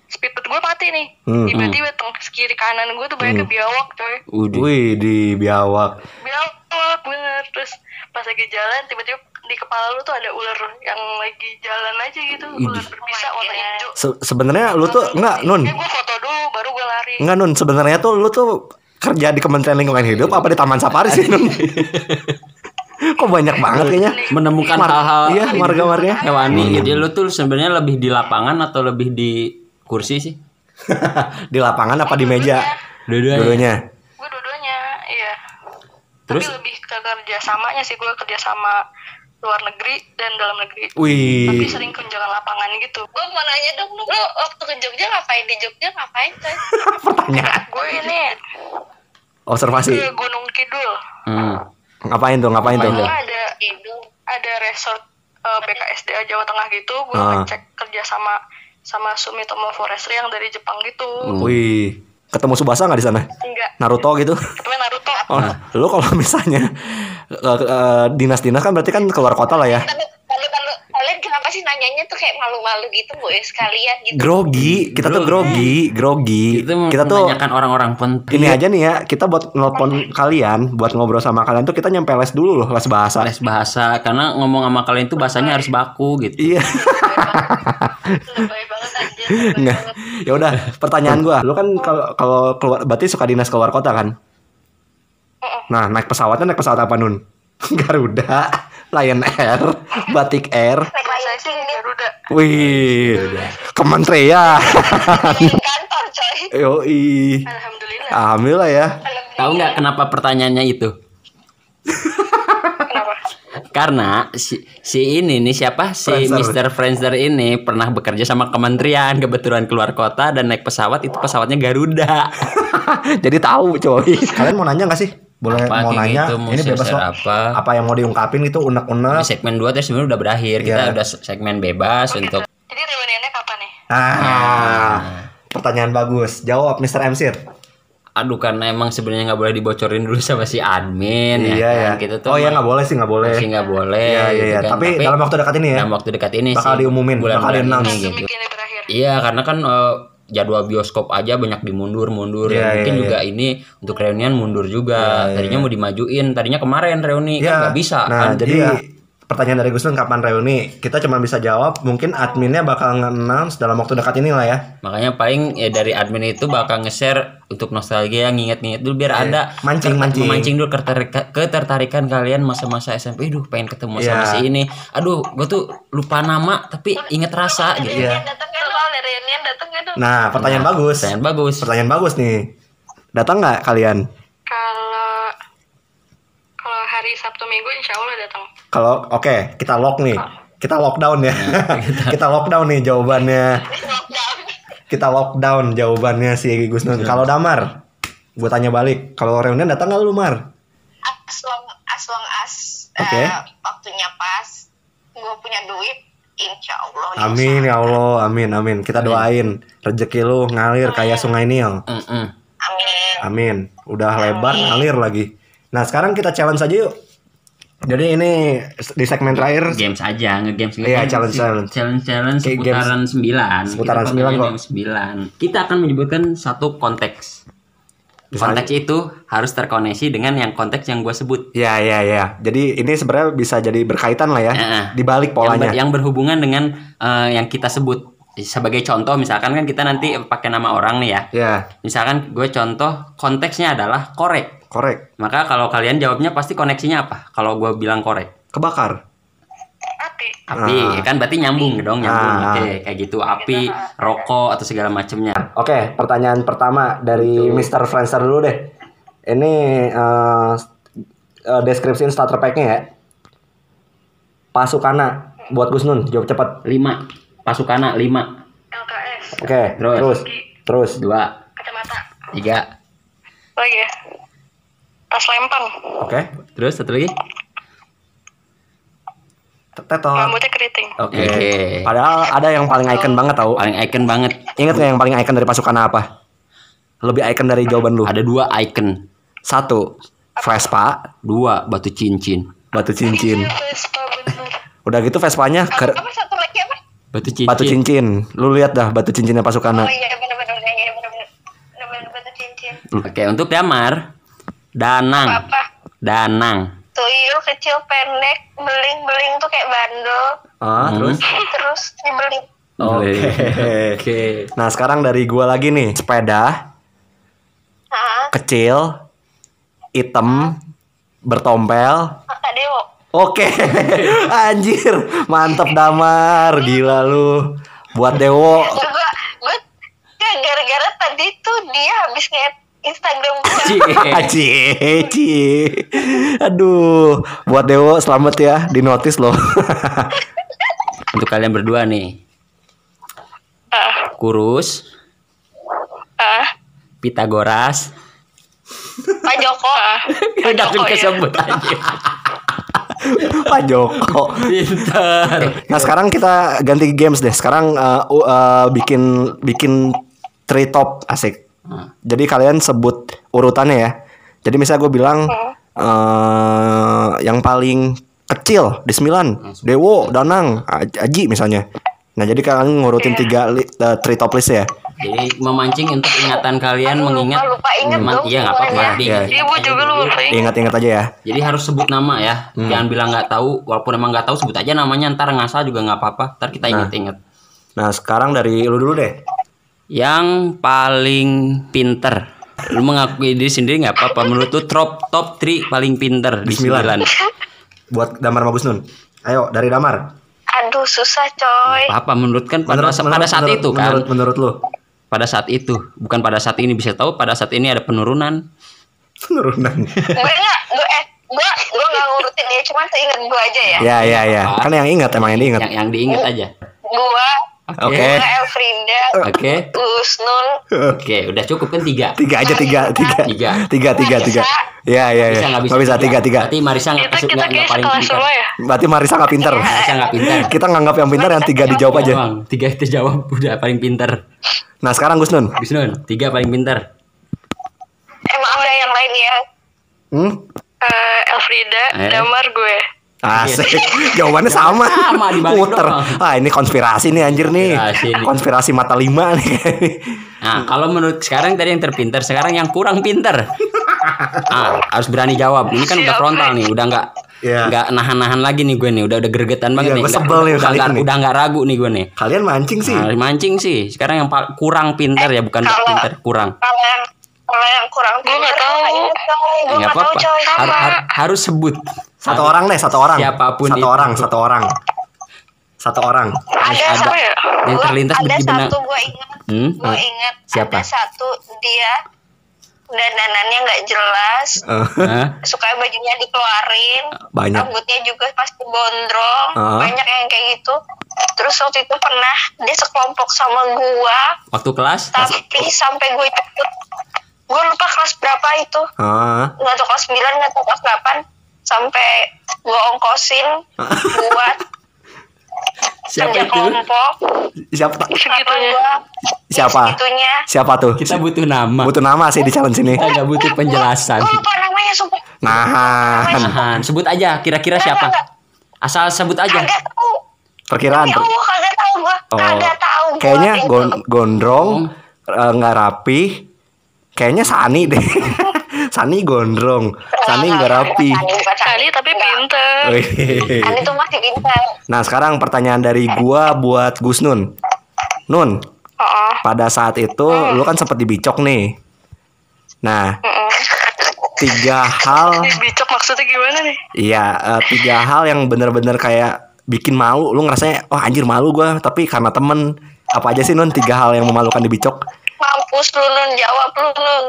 Speedboat gue mati nih. Hmm. Tiba-tiba teng kiri kanan gue tuh banyak biawak coy. Wih, di biawak. Biawak bener. Terus pas lagi jalan tiba-tiba di kepala lu tuh ada ular yang lagi jalan aja gitu. Ular berbisa warna hijau. Se- sebenarnya lu tuh enggak Nun. Gue foto dulu baru gue lari. Enggak Nun, sebenarnya tuh lu tuh kerja di Kementerian Lingkungan Hidup apa di Taman Safari sih Nun? Kok banyak banget kayaknya? Menemukan Mar- hal-hal iya, marga-marga. hewani. Jadi lu tuh sebenarnya lebih di lapangan atau lebih di kursi sih? di lapangan apa di meja? Dua-duanya. Dua-duanya. Gue dua-duanya, iya. Terus? Tapi lebih ke kerja samanya sih gue kerja sama luar negeri dan dalam negeri. Tapi Wih. sering kunjungan lapangan gitu. Gue mau nanya dong, lu waktu ke Jogja ngapain di Jogja ngapain coy? Pertanyaan. Gue ini Observasi. ke Gunung Kidul. Hmm. Ngapain tuh? Ngapain tuh? Ngapain tuh? ada Itu ada resort eh, BKSDA Jawa Tengah gitu gue Ah. ngecek kerja sama sama Sumitomo Forestry yang dari Jepang gitu Wih. Ketemu Subasa nggak di sana? enggak Naruto gitu? ketemu Naruto Oh, lu kalau misalnya dinas-dinas kan berarti kan keluar kota lah ya. tapi kalau kalau kalian kenapa sih nanyanya tuh kayak malu-malu gitu bu sekalian gitu? Grogi, kita tuh grogi, grogi. Itu Kita tuh menanyakan orang-orang penting. ini aja nih ya, kita buat nelpon kalian, buat ngobrol sama kalian tuh kita nyampe les dulu loh, les bahasa. les bahasa karena ngomong sama kalian tuh bahasanya harus baku gitu. Iya. Ya udah, pertanyaan gua. Lu kan kalau kalau keluar berarti suka dinas keluar kota kan? Nah, naik pesawatnya naik pesawat apa Nun? Garuda, Lion Air, Batik Air. Garuda Wih, kementerian. Di kantor coy. Yoi. Alhamdulillah Alhamdulillah ya. Tahu nggak kenapa pertanyaannya itu? kenapa Karena si, si ini nih siapa si Friendster. Mr. Friendster ini pernah bekerja sama kementerian kebetulan keluar kota dan naik pesawat itu pesawatnya Garuda. Jadi tahu coy. Kalian mau nanya nggak sih? Boleh Apa, mau nanya? gitu, mau ini bebas apa? Apa yang mau diungkapin itu unek-unek. Di segmen 2 tuh sebenarnya udah berakhir. Kita Iya. udah segmen bebas untuk jadi reuniannya kapan nih Ah, pertanyaan bagus. Jawab Mr. MSir. aduh karena emang sebenarnya nggak boleh dibocorin dulu sama si admin Iya ya ya. kan gitu tuh oh ya nggak boleh sih nggak boleh. masih nggak boleh Iya iya gitu iya. kan. Tapi, dalam waktu dekat ini ya. dalam waktu dekat ini Bakal sih diumumin, bakal bulan-bulan di-announce. ini gitu Iya, karena kan eh, jadwal bioskop aja banyak dimundur-mundur. Iya, Mungkin iya, juga ini untuk reunian mundur juga. Iya, iya, tadinya mau dimajuin, tadinya kemarin reuni Iya. kan nggak bisa Nah, kan. jadi Iya. Pertanyaan dari Gusnun kapan reuni? Kita cuma bisa jawab mungkin adminnya bakal nge-announce dalam waktu dekat ini lah ya. Makanya paling ya dari admin itu bakal nge-share untuk nostalgia nginget-nginget dulu biar ada Iya. Mancing, ter- mancing. memancing dulu ketertarika- ketertarikan kalian masa-masa SMP. Duh, pengen ketemu sama Iya. si ini. Aduh, gue tuh lupa nama tapi inget rasa gitu. Iya. Kan Nah, pertanyaan bagus. Pertanyaan bagus. Pertanyaan bagus nih. Datang nggak kalian? Kalau hari Sabtu Minggu insya Allah datang. Kalau oke, kita lock nih. Kita lockdown ya. kita lockdown nih jawabannya. Kita lockdown jawabannya si Gusnun. Kalau Damar, gue tanya balik. Kalau reunian datang nggak lu Mar? as long as long as Oke. eh, waktunya pas gue punya duit insya Allah Amin ya Allah, amin amin. Kita doain rezeki lu ngalir kayak Sungai Nil. Mm-mm. amin Amin. Udah lebar ngalir lagi. Nah sekarang kita challenge aja yuk. Jadi ini di segmen terakhir Games aja, nge-games Iya, nge-games. challenge, challenge. challenge challenge Kayak seputaran sembilan. Seputaran Kita sembilan pokoknya kok. yang sembilan. Kita akan menyebutkan satu konteks. Misalnya- Konteks itu harus terkoneksi dengan yang konteks yang gue sebut. Ya ya ya. Jadi ini sebenarnya bisa jadi berkaitan lah ya. Heeh. Di balik Yang, ber- polanya. yang berhubungan dengan eh, yang kita sebut. Sebagai contoh, misalkan kan kita nanti pakai nama orang nih ya. Ya, Misalkan gue contoh konteksnya adalah korek. Korek. Maka kalau kalian jawabnya pasti koneksinya apa? Kalau gue bilang korek. Kebakar. Api. Api, Ah. kan berarti nyambung dong, nyambung. Ah. Oke, kayak gitu. Api, rokok atau segala macamnya. Oke, pertanyaan pertama dari Mr. Friendster dulu deh. Ini eh eh, deskripsiin starter pack-nya ya. Pasukana buat Gusnun, jawab cepat. 5. Pasukana 5. LKS. Oke, Terus. terus. Terus. 2, Kacamata. 3. Lagi ya. Tas lempang. Oke. Terus satu lagi? Tetot. Rambutnya keriting. Oke. Oke. Padahal ada yang paling icon banget tau. Paling icon banget. Ingat nggak yang paling icon dari Pasukana apa? Lebih icon dari jawaban lu. Ada dua icon. Satu, Vespa, Dua batu cincin. batu cincin. Vespa bener. Udah gitu Vespanya ke apa satu lagi apa Batu cincin. batu cincin. Lu lihat dah batu cincinnya Pasukana. oh iya benar benar iya benar benar benar benar batu cincin Oke, untuk Damar. Danang. apa Danang. tuyul kecil pendek beling beling tuh kayak bandel Ah, Hmm. terus? terus dibeling Oke. Oke. Nah, sekarang dari gua lagi nih. Sepeda ah kecil, hitam, bertompel. kakak dewo Oke. Anjir, mantap Damar. Gila lu. Buat Dewo. gue gue ya gara-gara tadi tuh dia habis ngeliat Instagram gue Cie. Cie. Aduh, buat Dewo selamat ya, di notice loh. Untuk kalian berdua nih. Ah. Kurus, Ah. Pitagoras. Pak Joko Ah. Pak Joko ya. kesebut aja. Pak Joko. Pintar. Nah sekarang kita ganti games deh. Sekarang uh, uh, bikin bikin three top asik. Jadi kalian sebut urutannya ya. Jadi misalnya gue bilang uh, yang paling kecil di sembilan, Dewo, Danang, Aj- Aji misalnya. Nah jadi kalian ngurutin tiga li, uh, three top list ya. Jadi memancing untuk ingatan kalian Aduh, mengingat lupa, lupa Mema- dong Iya nggak apa-apa. Iya, juga lupa ingat. Ingat-ingat aja ya. Jadi harus sebut nama ya. Hmm. Jangan bilang nggak tahu. Walaupun emang nggak tahu sebut aja namanya. Ntar ngasal juga nggak apa-apa. Ntar kita inget-inget. Nah sekarang dari lu dulu deh. Yang paling pinter. Lu mengakui diri sendiri nggak apa-apa. Menurut lu top top 3 paling pinter di sembilan. 9. Buat Damar Magus Nun. Ayo dari Damar. aduh susah coy Apa menurut kan pada, Menurut- pada menurut- saat menurut- itu kan. Menurut, menurut lu. Pada saat itu, bukan pada saat ini bisa tahu pada saat ini ada penurunan. Penurunan. gue nggak gue eh gue gue nggak ngurutin dia cuman seinget gue aja ya ya ya ya. Kan yang ingat emang yang diingat. Yang yang diingat aja. gue Oke. Elfrinda Oke. Usnul Oke, udah cukup kan tiga. Tiga aja tiga tiga Tiga. tiga tiga tiga. Ya ya ya. nggak bisa? Nggak bisa tiga tiga. Berarti Marisa nggak kasih kita nggak paling pintar. ya. Berarti Marisa nggak pinter. Marisa nggak pintar. Kita nganggap yang pintar yang tiga dijawab aja. Tiga itu jawab udah paling pintar. Nah sekarang Gus Nun. Bisnun, tiga paling pintar. emang ada yang lain ya Hmm? Eh, Elfrida, Eh. Damar gue. Asik. Jawabannya sama. Sama, doang. Ah ini konspirasi nih anjir nih. Konspirasi nih. Konspirasi mata lima nih. Nah, kalau menurut sekarang tadi yang terpintar, sekarang yang kurang pintar. Ah, harus berani jawab. Ini kan udah frontal nih, udah nggak Iya. nggak nahan-nahan lagi nih gue nih udah udah gregetan banget Iya, nih gue sebel nih udah nggak udah nggak ragu nih gue nih Kalian mancing sih. Nah, mancing sih sekarang yang kurang pintar ya bukan Kalau- pintar kurang kalau yang kalau yang kurang Gua nggak pintar, tahu. coy. Gua nggak tahu Har- har- harus sebut Satu orang deh, satu orang. Siapa pun Satu itu. orang, satu orang. Satu orang. ada, ada satu ya? yang gua- terlintas ada di benak- satu gue ingat Hmm? gue ingat Siapa? ada satu dia dandanannya nggak jelas Eh, Hah? suka bajunya dikeluarin Banyak. rambutnya juga pasti gondrong Ah. banyak yang kayak gitu terus waktu itu pernah dia sekelompok sama gua waktu kelas tapi sampai gue ikut gue lupa kelas berapa itu Ah. nggak tahu kelas 9 nggak tahu kelas 8 sampai gue ongkosin buat siapa kerja itu kelompok Siapa? Segitunya. gua Siapa? segitunya Siapa tuh? kita butuh nama Butuh nama sih di challenge ini. kita nggak butuh penjelasan gue lupa namanya sumpah Nah, Nahan. sebut aja kira-kira siapa asal sebut aja kagak tahu perkiraan. ya Allah kagak tahu gue Oh. kagak tahu gua. Kayaknya gon- gondrong, eh, nggak rapi. Kayaknya Sani deh. Sani gondrong, Sani nggak rapi. Sani, tapi pinter. Wih. Sani tuh masih pintar Nah sekarang pertanyaan dari gua buat Gus Nun. Nun, Oh, pada saat itu lu kan sempat dibicok nih. Nah, tiga hal, Ini bicok maksudnya gimana nih? iya eh, tiga hal yang bener-bener kayak bikin malu. Lu ngerasanya, wah anjir malu gua. Tapi karena temen, apa aja sih Nun tiga hal yang memalukan dibicok? mampus lu nun jawab lu nun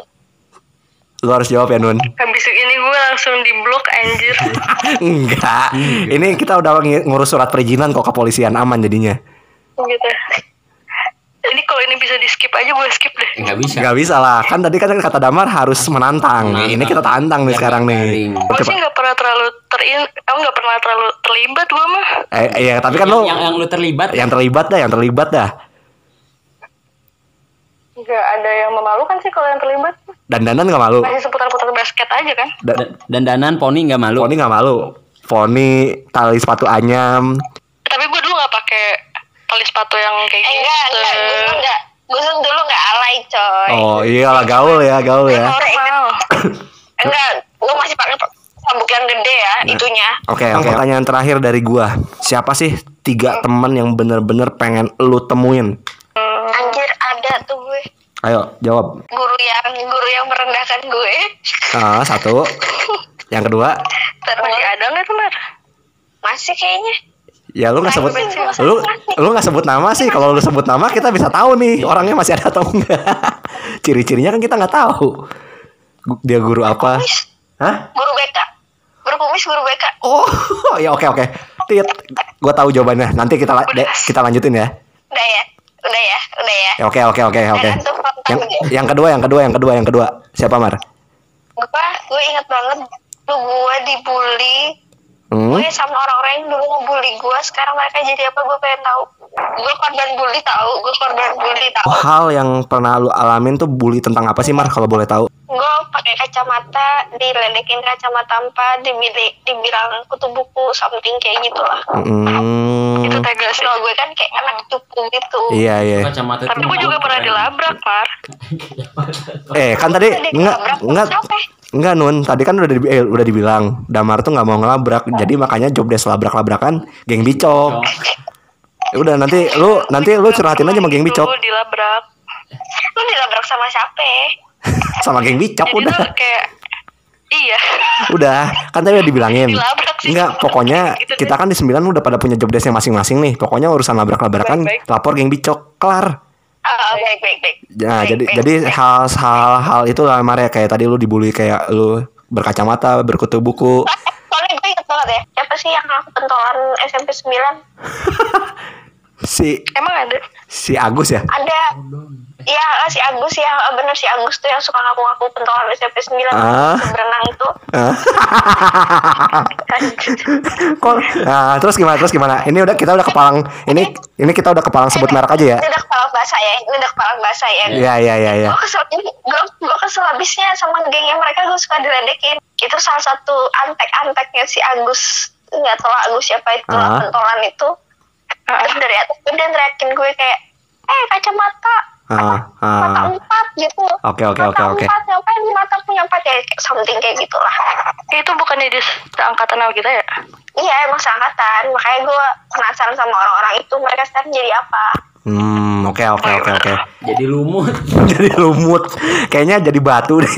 Lu harus jawab ya Nun. Habis ini gue langsung di blok anjir. Enggak. Ini kita udah ng- ngurus surat perizinan kok kepolisian aman jadinya. gitu. Ini kalau ini bisa di skip aja gue skip deh. nggak bisa Nggak bisa lah. Kan tadi kan kata Damar harus menantang. Menantang. Ini kita tantang nih sekarang nih. Gue sih nggak pernah terlalu terin, aku nggak pernah terlalu terlibat gue mah. Eh, iya, tapi kan lu yang, yang lu terlibat yang terlibat dah, yang terlibat dah. Nggak ada yang memalukan sih kalau yang terlibat. Dandanan nggak malu. Masih seputar-putar basket aja kan. Da- Dan- dandanan poni nggak malu Poni nggak malu. Poni tali sepatu anyam. Tapi gue dulu nggak pakai tali sepatu yang kayak eh, gitu. enggak enggak gue enggak gue dulu enggak alay coy Oh iyalah gaul ya, gaul ya. Enggak gue masih pakai sabuk yang gede ya itunya Oke, oke. Pertanyaan terakhir dari gua. Siapa sih tiga teman yang bener-bener pengen lu temuin? Anjir ada tuh gue Ayo, jawab. guru yang guru yang merendahkan gue Ah, satu. Yang kedua, terus Masih ada nggak tuh Mar? masih kayaknya ya lu nggak sebut lu lu nggak sebut nama sih. Kalau lu sebut nama kita bisa tahu nih orangnya masih ada atau enggak. Ciri-cirinya kan kita nggak tahu. Dia guru apa? Hah? guru BK guru kumis guru BK Oh, ya oke oke. Tit, gua tahu jawabannya. Nanti kita la- de- kita lanjutin ya. udah ya udah ya udah ya Ya, Oke oke oke oke. Yang yang kedua yang kedua yang kedua yang kedua. Siapa Mar? apa gue inget banget dulu gue dibully Hmm? gue sama orang-orang yang dulu ngebully gue sekarang mereka jadi apa gue pengen tahu gue korban bully tahu gue korban bully tahu Oh, hal yang pernah lu alamin tuh bully tentang apa sih Mar kalau boleh tahu? gue pakai kacamata diledekin kacamata empat dibilang dibilang kutu buku something kayak gitulah Hmm. Itu tega sih. kalau gue kan kayak anak cupu gitu Iya iya. kacamata Tapi gue juga pernah dilabrak Mar. Eh kan tadi Tadi enggak dilabrak, enggak Nun. Tadi kan udah di, eh, udah dibilang Damar tuh nggak mau ngelabrak. Jadi makanya job desk labrak-labrakan geng bicok. Ya Udah nanti lu nanti lu curhatin aja sama geng bicok. Dulu dilabrak. lu dilabrak sama siapa Sama geng bicok Jadi udah. kayak iya. Udah, kan tadi udah dibilangin. Dilabrak sih. Enggak, pokoknya Gitu deh. kita kan di sembilan udah pada punya job desknya masing-masing nih. Pokoknya urusan labrak-labrakan lapor geng bicok kelar. Ah, baik baik baik Nah, Baik, jadi baik, jadi baik. hal hal hal itu lah Maria kayak tadi lu dibully kayak lu berkacamata, berkutu buku. soalnya gue inget banget ya siapa sih yang aku pentolan SMP 9 Si Emang ada? si Agus ya? ada Iya si Agus ya bener si Agus tuh yang suka ngaku-ngaku pentolan SMP 9 Ah. berenang itu Hah? Kok? Nah, terus gimana? Terus gimana? Ini udah kita udah kepalang ini ini kita udah kepalang sebut merek aja ya. ini udah kepala bahasa ya ini udah kepala bahasa ya Iya, iya, iya, iya. gue kesel gue gue kesel abisnya sama gengnya mereka gue suka diledekin itu salah satu antek-anteknya si Agus nggak tahu Agus siapa itu Ah. pentolan itu terus dari atas tuh dia teriakin gue kayak eh kacamata Ah, mata ah. empat gitu Oke oke oke mata oke. empat ngapain mata punya empat ya kayak something kayak gitulah itu bukannya di seangkatan sama kita ya iya emang seangkatan makanya gue penasaran sama orang-orang itu mereka sekarang jadi apa Hmm, oke oke oke oke. Jadi lumut. jadi lumut. Kayaknya jadi batu deh.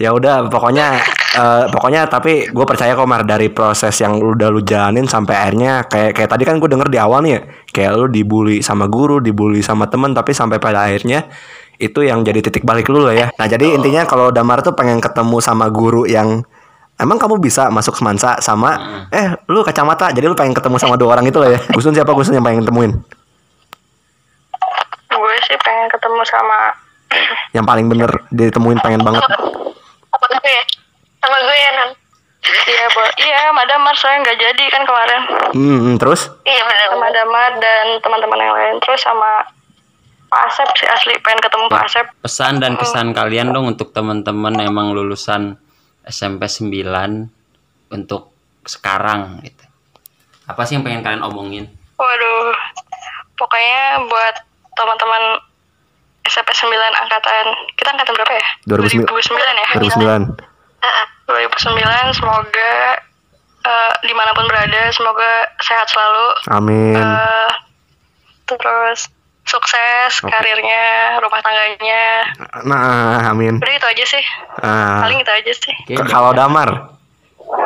Ya udah, pokoknya eh, pokoknya tapi gue percaya kok Mar dari proses yang lu udah lu jalanin sampai akhirnya kayak kayak tadi kan gue denger di awal nih ya, kayak lu dibully sama guru, dibully sama temen tapi sampai pada akhirnya itu yang jadi titik balik lu lah ya. Nah, jadi intinya kalau Damar tuh pengen ketemu sama guru yang Emang kamu bisa masuk semansa sama eh lu kacamata jadi lu pengen ketemu sama dua orang itu lah ya. Gusun siapa Gusun yang pengen ketemuin? gue sih pengen ketemu sama Yang paling bener ditemuin pengen banget. Apa gue ya? Sama gue ya nan? Iya bo. Iya Madamar saya nggak jadi kan kemarin. Hmm, hmm, terus? iya benar sama Damar dan teman-teman yang lain. Terus sama Pak Asep sih asli pengen ketemu Pak Asep. Pesan dan kesan kalian dong untuk teman-teman emang lulusan SMP 9 untuk sekarang gitu. Apa sih yang pengen kalian omongin? waduh. Pokoknya buat teman-teman SMP 9 angkatan kita angkatan berapa ya 2009. 2009 ya 2009. 2009 semoga eh, di mana pun berada semoga sehat selalu Amin. Eh, terus sukses Oke. karirnya rumah tangganya Nah, amin. udah itu aja sih Ah, paling itu aja sih Oke, ke- kalau Damar,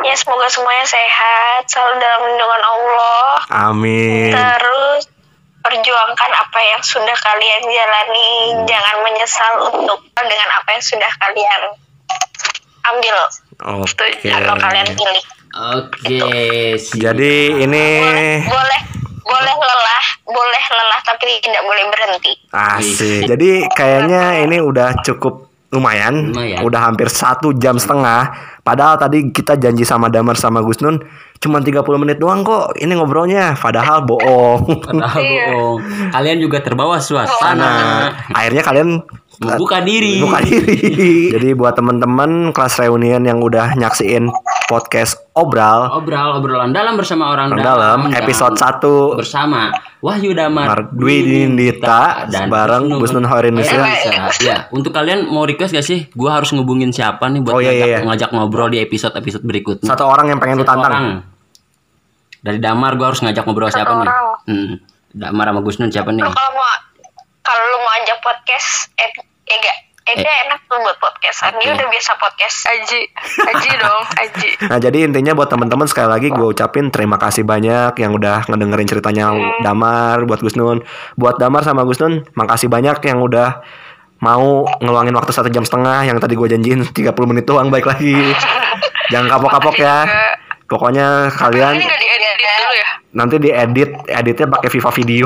ya semoga semuanya sehat selalu dalam lindungan Allah amin. terus perjuangkan apa yang sudah kalian jalani jangan menyesal untuk dengan apa yang sudah kalian ambil Oke. atau kalian pilih Oke, siap. Jadi ini boleh boleh lelah boleh lelah tapi tidak boleh berhenti asik. Jadi kayaknya ini udah cukup lumayan, Lumayan. udah hampir satu jam setengah. Padahal tadi kita janji sama Damar sama Gus Nun cuma 30 menit doang kok ini ngobrolnya. Padahal bohong. Padahal Iya. bohong. Kalian juga terbawa suasana. Nah, akhirnya kalian Membuka diri. buka diri. Jadi buat temen-temen kelas reunian yang udah nyaksiin podcast obral Obrol obrolan dalam bersama orang, Orang dalam dan episode 1 bersama Wahyu Damar Mardwi Dinita bareng Gus Nun Horinusya. Bisa. Ya, untuk kalian mau request gak sih? Gua harus ngubungin siapa nih buat Oh, iya, ngajak, iya, iya. ngajak ngobrol di episode-episode berikutnya. Satu orang yang pengen lu Satu tantang. orang. Dari Damar gua harus ngajak ngobrol Satu siapa nih? orang. Hmm. Damar sama Gus Nun siapa nih? kalau mau kalau lu mau ajak podcast eh Ega Ega enak tuh buat podcastan dia Oke. udah biasa podcast Aji Aji dong Aji Nah jadi intinya buat teman-teman sekali lagi gue ucapin terima kasih banyak yang udah ngedengerin ceritanya Damar buat Gus Nun. Buat Damar sama Gus Nun, makasih banyak yang udah mau ngeluangin waktu satu jam setengah yang tadi gue janjiin 30 menit doang baik lagi. Jangan kapok-kapok ya. Pokoknya kalian ini nggak diedit dulu ya nanti diedit, editnya pakai Viva Video.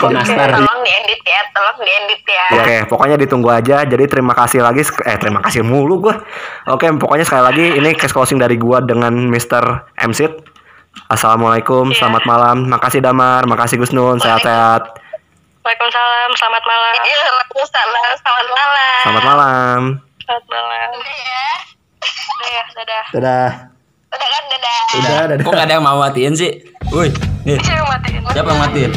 Kok nastar? tolong diedit ya tolong diedit ya Oke, pokoknya ditunggu aja. Jadi terima kasih lagi. Eh, terima kasih mulu gua. Oke, pokoknya sekali lagi ini case closing dari gua dengan Mr. MSIT. Assalamualaikum, Iya. selamat malam. Makasih Damar, makasih Gus Nun, sehat-sehat. Waalaikumsalam selamat malam Iya, Waalaikumsalam. Selamat malam. Selamat malam. selamat malam Ya. Udah ya dadah Dadah. Udah kan, dadah. Udah, dadah. Kok gak ada yang mau matiin sih? Woi, nih. siapa yang matiin Siapa yang matiin?